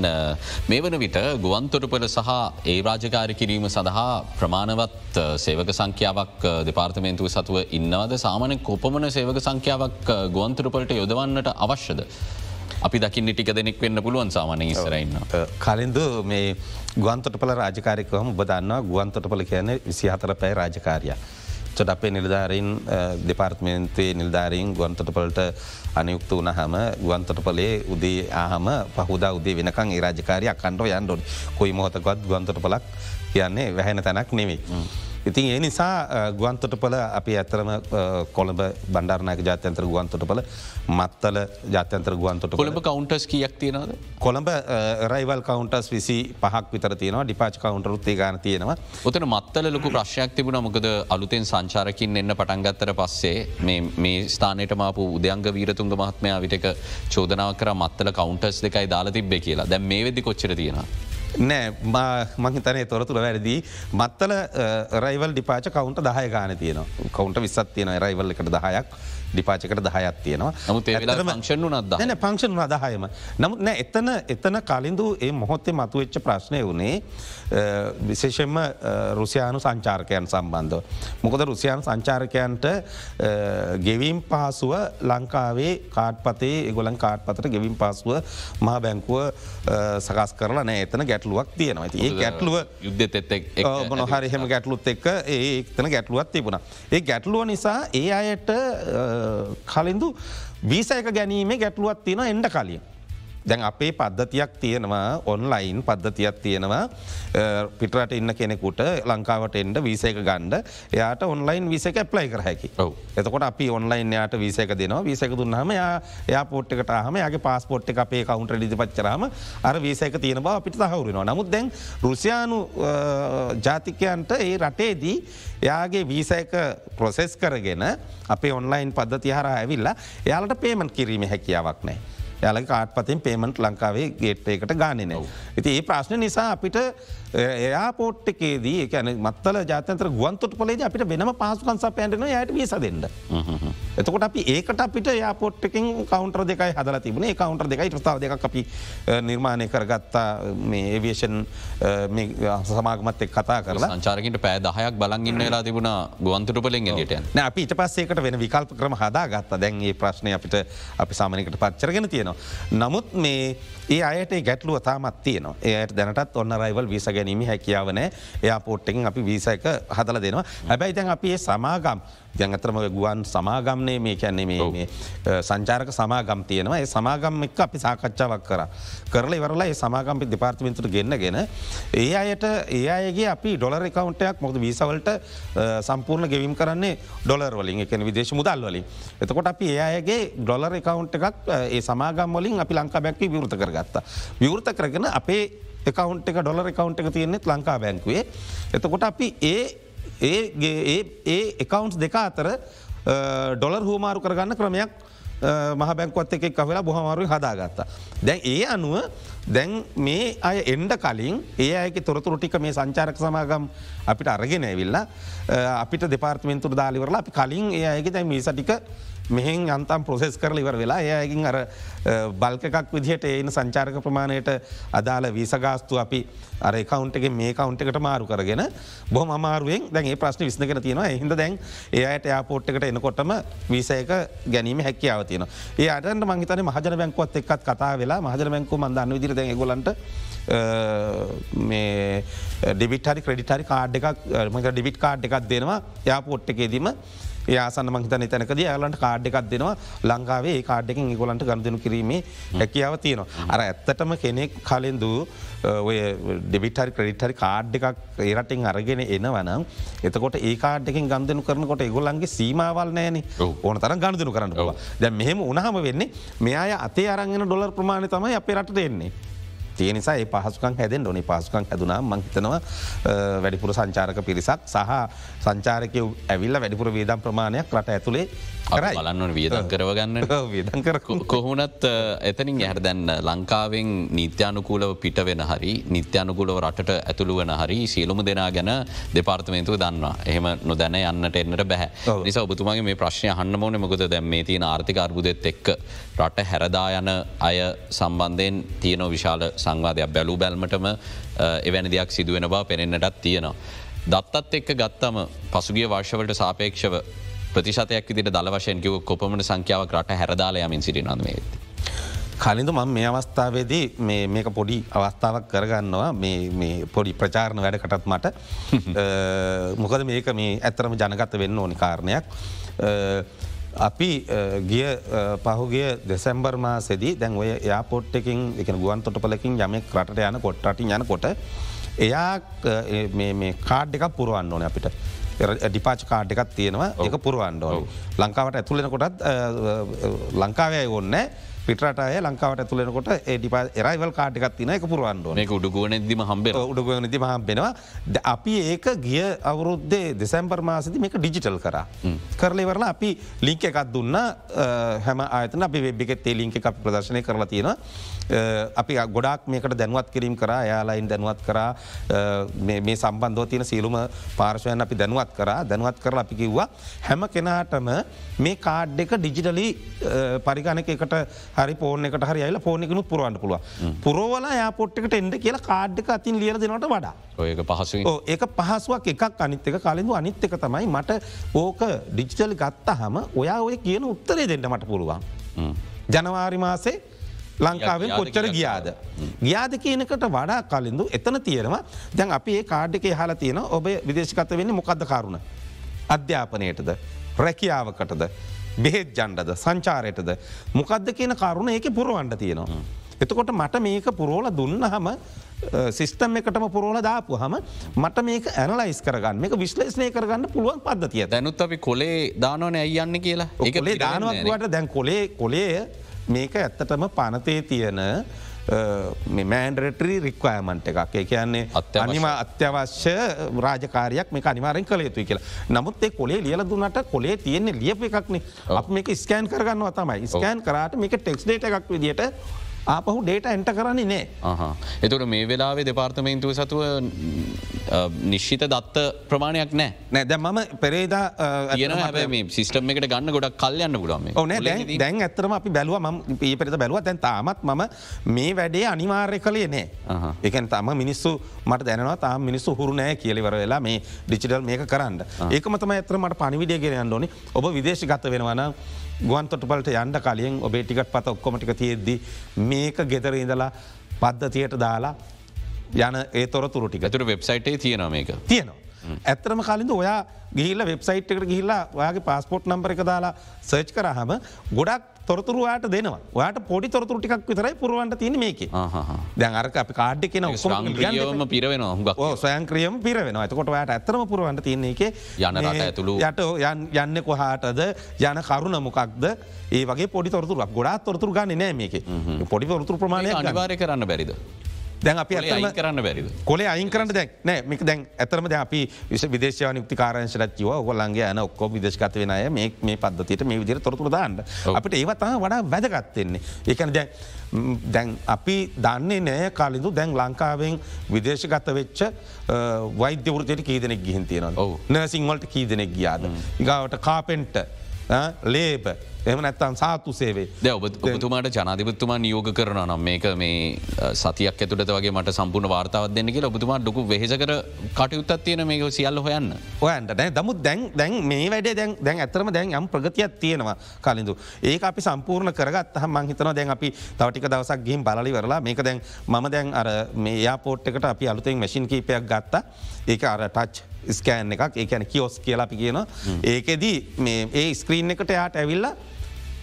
මේ වන විට ගුවන්තොටුපල සහ ඒ රාජකාර කිරීම සඳහා ප්‍රමාණවත් සේවක සංඛ්‍යාවක් දෙපාර්තමේන්තුව සතුව ඉන්නවද සාමන කොපමන සේවක සංඛ්‍යාවක් ගුවන්තුරපලට යොදවන්නට අවශ්‍යද. අපි දකින්න ටික දෙනෙක් වෙන්න පුළුවන් සාමානය ඉස්සරන්න. කලින්ද මේ ගුවන්තොටපල රාජකාරකවම බදන්නවා ගුවන්තොටපල කියන විසිහතර පැයි රාජකාරයා. චොට අපේ නිලධාරීන් දෙපාර්ත්මේන්තේ නිල්ධාරීන් ගුවන්තොටපලට අනයුක්ත වන හම ගුවන්තොටපලේ උදේ ආහම පහුදා උදේ වෙනකං ඒ රාජකාරයක් කණ්ඩෝ යන්ඩොඩ කොයි මොහොතකොත් ගුවන්තොට පලක් කියන්නේ වැහෙන තැනක් නෙවෙයි. ඉතින් ඒ නිසා ගුවන්තොටපල අපි ඇතරම කොළඹ බණ්ඩාරනායක ජාත්‍යන්ත්‍ර ගුවන්තොටපල මත්තල ජාත්‍යන්ත්‍ර ගුවන්තොට කොළඹ කවන්ටස් කියක් තියෙනද කොළඹ රයිවල් කවන්ටස් විසි පහක් විතර තියෙනවා ඩිපාච් කවන්ටරුත් ඒ ගාන තියෙනවා. ඔතන මත්තල ලොකු ප්‍රශ්යක් තිබුණ මොකද අලුතෙන් සංචාරකින් එන්න පටන්ගත්තර පස්සේ මේ ස්ථානයට මාපු උදයංග වීරතුන්ග මහත්මයා විටක චෝදනාව කර මත්තල කවන්ටස් දෙකයි දාලා තිබ්බේ කියලා. දැ මේ වෙදි කොච්චර තියෙනවා. නෑ මහිතනය තොරතුර වැරදි මත්තල රයිවල් ඩිපාච කවුන්ට දහය ගාන තියන කවුන්ට විස්සත් තියෙන රයිවල් එකට දහයක්. ඩිපාචකට දහයත් තියෙනවා නමුත් පංක්ෂන් නද න පංක්ෂන් අදහයම නමුත් නෑ එතන එතන කලින්දු ඒ මොහොත්තේ මතුවෙච්ච ප්‍රශ්නය වනේ විශේෂෙන්ම රුසියානු සංචාර්කයන් සම්බන්ධව. මොකද රුසියානු සංචාරකයන්ට ගෙවීම් පහසුව ලංකාවේ කාට්පතේ එගොලන් කාට්පතට ගෙවිම් පසුව මහ බැංකුව සකස් කරලා නෑ එතන ගැටලුවක් තියෙනවා ඇති ඒ ගැටලුව යුද්ධ එත්තෙක් මොනහරිහෙම ගැටලුත් එක්ක ඒ එතන ගැටලුවත් තිබුණ. ඒ ගැටලුව නිසා ඒ අයට කලින්දු වීසයක ගැනීමේ ගැටලුවත් තියෙන එන්ඩ කලින්. දැන් අපේ පද්ධතියක් තියෙනවා ඔන්ලයින් පද්ධතියක් තියෙනවා. පිටරට ඉන්න කෙනෙකුට ලංකාවට එන්ඩ වීසයක ගණ්ඩ එයාට ඔන්ලයින් විසක ප්ලයි කර හැකි. එතකොට අපි ඔන්ලයින් යාට වීසක දෙනවා. වීසක දුන්නහම යා පොට්කට හම යාගේ පාස්පොට් එක අපේ කවුන්ට ිදි පච්චරම අර වීසක තියෙන බව අපිට තහවුරෙනවා නමුත් දැන් රුසියානු ජාතිකයන්ට ඒ රටේදී එයාගේ වීසයක ප්‍රොසෙස් කරගෙන අපේ ඔන්ලයින් පද්ධති හර ඇවිල්ලා එයාලට පේමන් කිරීම හැකියාවක් නෑ. යාල කාටපතින් පේමට ලංකාවේ ගේට්ටයකට ගානනව. ඉති ඒ ප්‍රශ්න නිසා අපිට එයා පෝට් එකේදී එකන මත්තල ජාතන්ත්‍ර ගුවන්තොට පලේද අපිට වෙනම පාසුකන්සා පැන්ටන යට වී සදෙන්ට. එතකොට අපි ඒකට අපිට යාපොට්ටකින් කවන්ටර් දෙකයි හදල තිබුණේ. කවන්ටර් දෙකයි ප්‍රතාව දෙක අපි නිර්මාණය කරගත්තා. මේ ඒවේෂන් සමාගමත් එක් කතා කරලා. සංචාරකට පෑ දහයක් බලගන්න වෙලා තිබුණ ගුවන්තුට පලෙන් ට අපි ඉට පස්සේකට වෙන විකල්ප ක්‍රම හදා ගත්ත දැන්ගේ ප්‍රශ්නය අපිට අපි සාමනකට පච්චරගෙන තියෙන තියෙනවා. නමුත් මේ ඒ අයට ගැටලුව තාමත් තියනවා. ඒයට දැනටත් ඔන්න රයිවල් වීස ගැනීම හැකියාවනෑ එයා පෝට්ටෙන් අපි වීස එක හදල දෙනවා. හැබැයි දැන් අපි සමාගම් ජැනතරම ගුවන් සමාගම්නය මේ කැන්නේ මේ සංචාරක සමාගම් තියෙනවා. ඒ සමාගම් එක් අපි සාකච්ඡාවක් කර. කරල ඉවරලා ඒ සමාගම්පි දෙපාර්තිමින්තුට ගෙන්න්නගෙන ඒ අයට ඒ අයගේ අපි ඩොලර් එකකවන්ටයක් මොද වීසවලට සම්පූර්ණ ගෙවීම් කරන්නේ ඩොලර් වලින්. එකන විදේශ මුදල් වලින්. එතකොට අපි ඒ අයගේ ඩොලර් එකකවන්ට එකක් ඒ සමාගම් වලින් අපි ලංකා බැක්කි විවෘත කරගත්තා. විවෘත කරගෙන අපේ එකකවන්් එක ඩොලර් එකකවන්් එක තියෙනෙත් ලංකා බැංකුවේ එතකොට අපි ඒ ඒ ඒ එකකවන්ස් දෙක අතර ඩොලර් හෝමාරු කරගන්න ක්‍රමයක් මහ බැංකොත් එක කවෙලා බොහමරුව හදාගත්තා. දැන් ඒ අනුව දැන් මේ අය එන්ඩ කලින් ඒ අයක තොරතුරු ටික මේ සංචාරක සමාගම් අපිට අරගෙන ඇවිල්ලා අපිට දෙපාර්තමෙන්තුර දාලිවරලා අපි කලින් ඒ අයගේ දැන් මේ සටික මෙහෙන් අන්තම් ප්‍රොසෙස් කරල ඉවර වෙලා ඒයකින් අර බල්කක් විදිහට ඒන සංචාරක ප්‍රමාණයට අදාළ වීසගාස්තු අපි අර කවන්ටගේ මේ කවන්ට එකට මාරු කරගෙන බොහම අමාරුවෙන් දැන් ඒ ප්‍රශ්න විස්නකර තියෙනවා. හිද දැන් ඒයට යාපෝට් එකට එනකොටම වීසයක ගැනීම හැකියාව තියන ඒ අටට මංහිතන මහජන බැංකුවත් එක්කත් කතා වෙලා මහජන බැංකු මන්දන්න විදිර දැ ගොලන්ට මේ ඩිවිටරි ක්‍රඩිටරි කාඩ් එකක් මක ඩිවිට් කාඩ් එකක් දෙනවා යාපෝට් ඒසන්න මහිතන තැනකද යාලන්ට කාඩ් එකක් දෙනවා. ලංකාවේ කාඩ්ඩකින් ගොලන්ට ගන්දනු කිරීමේ හැකියාව තියෙනවා. අර ඇත්තටම කෙනෙක් කලින්දු ඔය ඩෙවිටරි ක්‍රඩිටරි කාඩ් එකක් ඒරටින් අරගෙන එනවනම් එතකොට ඒ කාඩ්ඩකින් ගන්දනු කරනකොට එගොල්ලන්ගේ සීමාවල් නෑන ඕන තර ගණදනු කරන්න වා දැ මෙහෙම උනහම වෙන්නේ මෙයා අතේ අරගෙන ඩොලර් ප්‍රමාණය තමයි අපේ රට දෙන්නේ. තිය නිසා ඒ පහසුකන් හැදෙන් ොනි පහසුකන් හැදුනා මංහිතනවා වැඩිපුර සංචාරක පිරිසක් සහ සංචාරකය ඇවිල්ල වැඩිපුර වේදම් ප්‍රමාණයක් රට ඇතුළේ බලන්න වියදම් කරවගන්න. කොහොනත් එතනින් ඇහර දැන්න ලංකාවෙන් නිත්‍යානුකූලව පිට වෙන හරි නිත්‍යානුකූලව රටට ඇතුළු වන හරි සියලුම දෙනා ගැන දෙපාර්තමේන්තුව දන්නවා. එහෙම නොදැන යන්නට එන්නට බැහැ. නිසා ඔබතුමගේ මේ ප්‍රශ්නය හන්න මෝන මොකද දැම් මේ තියෙන ආර්ථික අර්බුදෙත් එක්ක රට හැරදා යන අය සම්බන්ධයෙන් තියනෝ විශාල සංවාධයක් බැලූ බැල්මටම එවැනි දෙයක් සිදුවෙන බව පෙනෙන්න්නටත් තියෙනවා. දත්තත් එක්ක ගත්තම පසුගිය වර්ෂවලට සාපේක්ෂව ප්‍රතිශතයක් විදිට දල වශයෙන් කිව කොපමට සංඛ්‍යාවක් රට හැරදාල යමින් සිරිනන්වේ. කලින්ද මම මේ අවස්ථාවේදී මේක පොඩි අවස්ථාවක් කරගන්නවා පොඩි ප්‍රචාරණ වැඩකටත් මට මොකද මේක මේ ඇත්තරම ජනගත වෙන්න ඕනි කාරණයක්. අපි ගිය පහුගේ දෙසැම්බර් මාසෙදී දැන් ඔය යාපොට් එකින් එක ගුවන් තොටපලකින් යමෙක් රට යන කොට රටි යන කොට එයා කාඩ් එකක් පුරුවන්න ඕන අපිට. ඩිපාච් කාඩ් එකක් තියෙනවා. එක පුරුවන්ඩෝ ලංකාවට ඇතුලෙන කොටත් ලංකාවය ඔන්න පිටරටය ලංකාවට ඇතුලෙනකොට ඒඩිපා එරයිවල් කාටිකත් තින එක පුරුවන්ඩ මේ උඩුගුවන දිම හම්බේ උඩුගුවන දිම හම්බෙනවා. අපි ඒක ගිය අවුරුද්දේ දෙසැම්පර් මාසති මේක ඩිජිටල් කර. කරලෙවරලා අපි ලිංක එකත් දුන්න. හැම ආතන අපි වෙබ්ිගෙත් ඒ ලිංක එකක් ප්‍රදර්ශනය කරලා තියෙන අපි ගොඩක් මේකට දැනුවත් කිරීම කර යාලයින් දැනුවත් කර. මේ සම්බන්ධව තියෙන සියලුම පාර්ශවයන් අපි දැනුවත් කර. දැනුවත් කරලා අපි කිව්වා හැම කෙනාටම මේ කාඩ් එක ඩිජිටලි පරිගණක එකට හරි පෝන එකට හරි අයිල ෆෝනකනු පුරුවන්ට පුළුව පුරෝවල යාපොට්කට එන්ඩ කියලා කාඩ්ක අතින් ලියර දෙනට වඩා. ඒක පහසු ඒක පහසුවක් එකක් අනිත්තක කලින්ඳු අනිත් එක තමයි මට ඕක ඩිජිටලි ගත්ත හම ඔයා ඔය කියන උත්තරේ දෙන්නට මට පුළුවන්. ජනවාරි මාසේ ලංකාවෙන් කොච්චර ගියාද. ගියාද කියනකට වඩා කලින්දු එතන තියෙනවා. දැන් අපි ඒ කාඩ් එක හලා තියෙන ඔබ විදේශකත වෙන්නේ මොකක්ද කරුණ. අධ්‍යාපනයටද? රැකියාවකටද බෙහෙත් ජන්ඩද සංචාරයටද? මොකක්ද කියන කරුණ ඒක පුරුවන්ඩ තියෙනවා. එතකොට මට මේක පුරෝල දුන්න හම සිිස්ටම් එකටම පුරෝල දාපු හම මට මේක ඇනලයිස් කරගන්න මේක විශ්ලේෂනය කරගන්න පුළුවන් පද්ධතිය දැනුත් අපි කොලේ දානවන ඇයන්න කියලා? ඒකලේ දානවකට දැන් කොලේ කොලේ මේක ඇත්තටම පනතේ තියෙන මෑන්ඩරටරි රික්වයමන්ට එකක්. ඒ කියන්නේ අනිම අත්‍යවශ්‍ය රාජකාරයක් මේ අනිවාරෙන් කළ යුතුයි කියලා. නමුත් ඒ කොලේ ලියල දුන්නට කොලේ තියෙන්නේ ලියප එකක්නේ. අප මේක ස්කෑන් කරගන්නවා තමයි. ස්කෑන් කරට මේක ටෙක්ස්ඩේට එකක් විදිට ආපහු ඩේට එන්ට කරන්නේ නෑ. එතුට මේ වෙලාවේ දෙපාර්තමේන්තුව සතුව නිශ්ෂිත දත්ත ප්‍රමාණයක් නෑ. නෑ දැ මම පෙරේදා කියන හැබ මේ සිිස්ටම් එකට ගන්න ගොඩක් කල්යන්න ගුඩම ඕනේ දැන් ඇතරම අපි බැලුව ම පෙරත බැලුව දැන් තාමත් මම මේ වැඩේ අනිවාර්ය කළේ නෑ. එකන් තම මිනිස්සු මට දැනවා තාම මිනිස්සු හුරු නෑ කියලිවර වෙලා මේ ඩිචිටල් මේක කරන්න. ඒකමතම ඇතර මට පනිවිඩිය ගෙනයන්න ඕනි. ඔබ විදේශ ගත වෙනවන ගුවන්තොටපලට යන්ඩ කලියෙන් ඔබේ ටිකත් පත ඔක්කොමටික තියෙද්දි මේක ගෙදර ඉඳලා පද්ධතියට දාලා යන ඒ තොරතුරු ටික ඇතුර වෙබ්සයිටේ තියෙන මේක තියෙනවා. ඇත්තරම කලින්ද ඔයා ගිහිල්ල වෙබ්සයිට් එකට ගිහිල්ලා ඔයාගේ පාස්පොට් නම්බර එක දාලා සර්ච් කරහම ගොඩක් තොරතුරවාට දෙනවා. වාට පොඩි තොරතුර ටිකක් විතරයි පුරුවන්ට තින මේක. දැන් අරක අපි කාඩ්ඩ කියෙන ම පිරවෙන හුඟක්. සයන් ක්‍රියම පිරවෙන ඇතකොට යට ඇතරම පුරුවන්ට තියන්නේ එක යන රට ඇතුළු. යට යන්න කොහාටද? යන කරුණ මොකක්ද? ඒ වගේ පොඩි තොරතුරක්. ගොඩා තොරතුර ගන්න නෑ මේක. පොඩි තොරතුර ප්‍රමාණය අනිවාරය කරන්න බැරිද. දැන් අපි ඇතම කරන්න බැරිද? කොලේ අයින් කරන්න දැක් නෑ. මේක දැන් ඇතරම ද අපි විශ විදේශව නික්ති කාරංශලත්යව ඔගොල්ලන්ගේ යන ඔක්කෝ විදේශකත වෙනය මේ මේ පද්ධතියට මේ විදිර තොරතුර දාන්න. අපිට ඒවතා වඩා වැදගත්තෙන්නේ ඒකන දැන් දැන් අපි දන්නේ නෑ කාලිදු දැන් ලංකාවෙන් විදේශගත වෙච්ච වෛද්‍යවෘතයට කීදනෙක් ගිහින් තියෙනවා නසිංවලට කීදනෙක් ගියාද. ඉගාවට කාපෙන්ට ලේබ එම නැත්තම් සාතු සේවේ ද ඔබතුමාට ජනාධිපත්තුමා නියෝග කරන නම් මේක මේ සතියක් ඇතුට වගේ මට සම්පූර්ණ වාර්තාවත් දෙන්නක ඔබතුමා ඩොකු වෙහෙසකර කටයුත්තත් තියෙන මේක සියල්ල හොයන්න. ඔයන්ට දැ දමුත් දැන් දැන් මේ වැඩේ දැන් දැන් ඇතරම දැන් යම් ප්‍රගතියක් තියෙනවා කලින්ඳු ඒක අපි සම්පූර්ණ කරගත් හම මංහිතන දැන් අපි තවටික දවසක් ගිහිම් බලි වරලා මේක දැන් මම දැන් අර මේ යාපෝට් එකට අපි අලුතෙන් මැසින් කීපයක් ගත්තා. ඒක අර ටච් ස්කෑන් එකක්. ඒකැන කියෝස් කියලා අපි කියන ඒකෙදී ඒ ස්ක්‍රීන් එකට යාට ඇවිල්ලා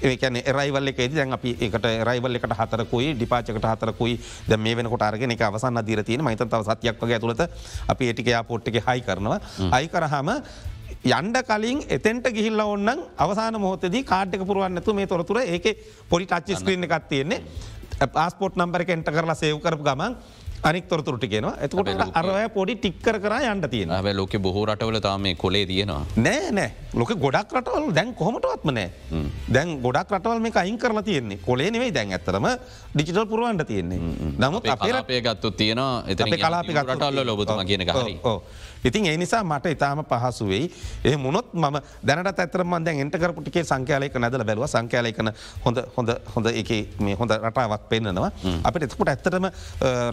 ඒකන රයිවල් එක දැන් අපි එකට රයිවල් එකට හතරකුයි ඩිපාචකට හතරකුයි. ද මේ වෙනකොට අරගෙන එක අවසන්න දීර තියෙන මහිතතාව සතියක් වගේ ඇතුළත අපි ඒටිකයා පොට්ටක හයි කරනවා. හයි කරහම යන්ඩ කලින් එතෙන්ට ගිහිල්ල ඔන්නන් අවසාන මොහොතදී කාඩ්ක පුරුවන්නතු මේ තොරතුර ඒක පොඩි ටච්චි ස්ක්‍රීන් එකක් තියෙන්නේ. පස්පෝට් නම්බර එකට කරලා සේව් කරපු ගමන් අනික් තොරතුරට කියෙනවා ඇතකොට අරය පොඩි ටික්කර කර යන්න තියෙන ැ ලෝක බොහෝ රටවල තාම කොලේ තියෙනවා. නෑ නෑ. ලොක ගොඩක් රටවල් දැන් කොහොමටත්ම නෑ. දැන් ගොඩක් රටවල් මේ අයින් කරලා තියෙන්නේ. කොලේ නෙවෙයි දැන් ඇතරම ඩිජිටල් පුරුවන්ට තියෙන්නේ. නමුත් අපේ ගත්තු තියෙන එත කලාපි රටල්ල ලොබතුම කියන හරි. ඉතින් ඒ නිසා මට ඉතාම පහසු වෙයි. ඒ මුණොත් ම දැනට ඇතරම දැන් එන්ට කරපුටිකේ සංකයාලයක නැදල බැලව. සංකයාලයකන හොඳ හොඳ හොඳ එක මේ හොඳ රටාවක් පෙන්න්නනවා අපිට එතකොට ඇත්තටම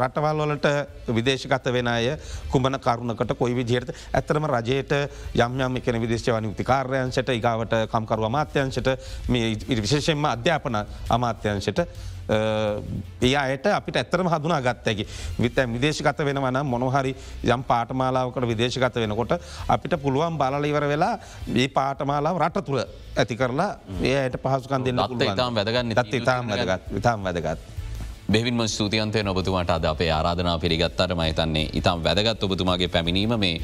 රටවල් වලට විදේශගත වෙන අය කුමන කරුණකට කොයි විදිහයට ඇතරම රජයට යම් යම් එකන විදේශවන යුතිකාර්යංශයට ඉගාවට කම්කරු අමාත්‍යංශයට මේ විශේෂෙන්ම අධ්‍යාපන අමාත්‍යංශයට ඒ අයට අපිට ඇත්තරම හදුනා ගත්තැකි විත විදේශගත වෙනවන මොනොහරි යම් පාටමාලාවකට විදේශගත වෙනකොට අපිට පුළුවන් බලලිවර වෙලා ඒ පාටමාලාව රට තුළ ඇති කරලා ඒයට පහසුකන් දෙන්න ඉතාම් වැදගන්න ත් ඉතාම් වැදගත්. ඉතාම් වැදගත්. බෙවින්ම ස්තුතියන්තය ඔබතුමාට අද අපේ ආරාධනා පිළිගත්තර මහිතන්නේ ඉතාම් වැදගත් ඔබතුමාගේ පැමිණීම මේ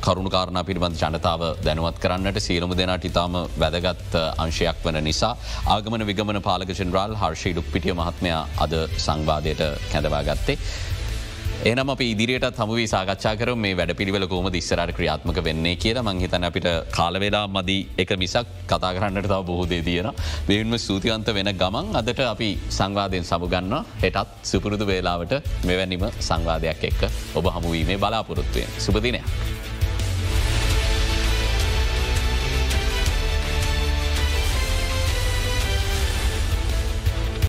කරුණු කාරණ පිළිබඳ ජනතාව දැනුවත් කරන්නට සියලුම දෙනාට ඉතාම වැදගත් අංශයක් වන නිසා ආගමන විගමන පාලක ජෙනරාල් හර්ෂී ඩුක් පිටිය මහත්මයා අද සංවාදයට කැඳවා ගත්තේ. එනම් අප ඉදිරියට හමුවී සාකච්ඡා කර මේ වැඩ පිළිවෙල කෝම දිස්සරට ක්‍රියාත්මක වෙන්නේ කියලා. මංහිතන අපිට කාලවෙලා මදී එක මිසක් කතා කරන්නට තව බොහෝදේ තියෙන වෙන්ම සූතිවන්ත වෙන ගමන් අදට අපි සංවාධයෙන් සමුගන්න හෙටත් සුපුරුදු වේලාවට මෙවැනිම සංවාධයක් එක්ක ඔබ හමුවීමේ බලාපොරොත්තුවයෙන් සුපදිනයක්.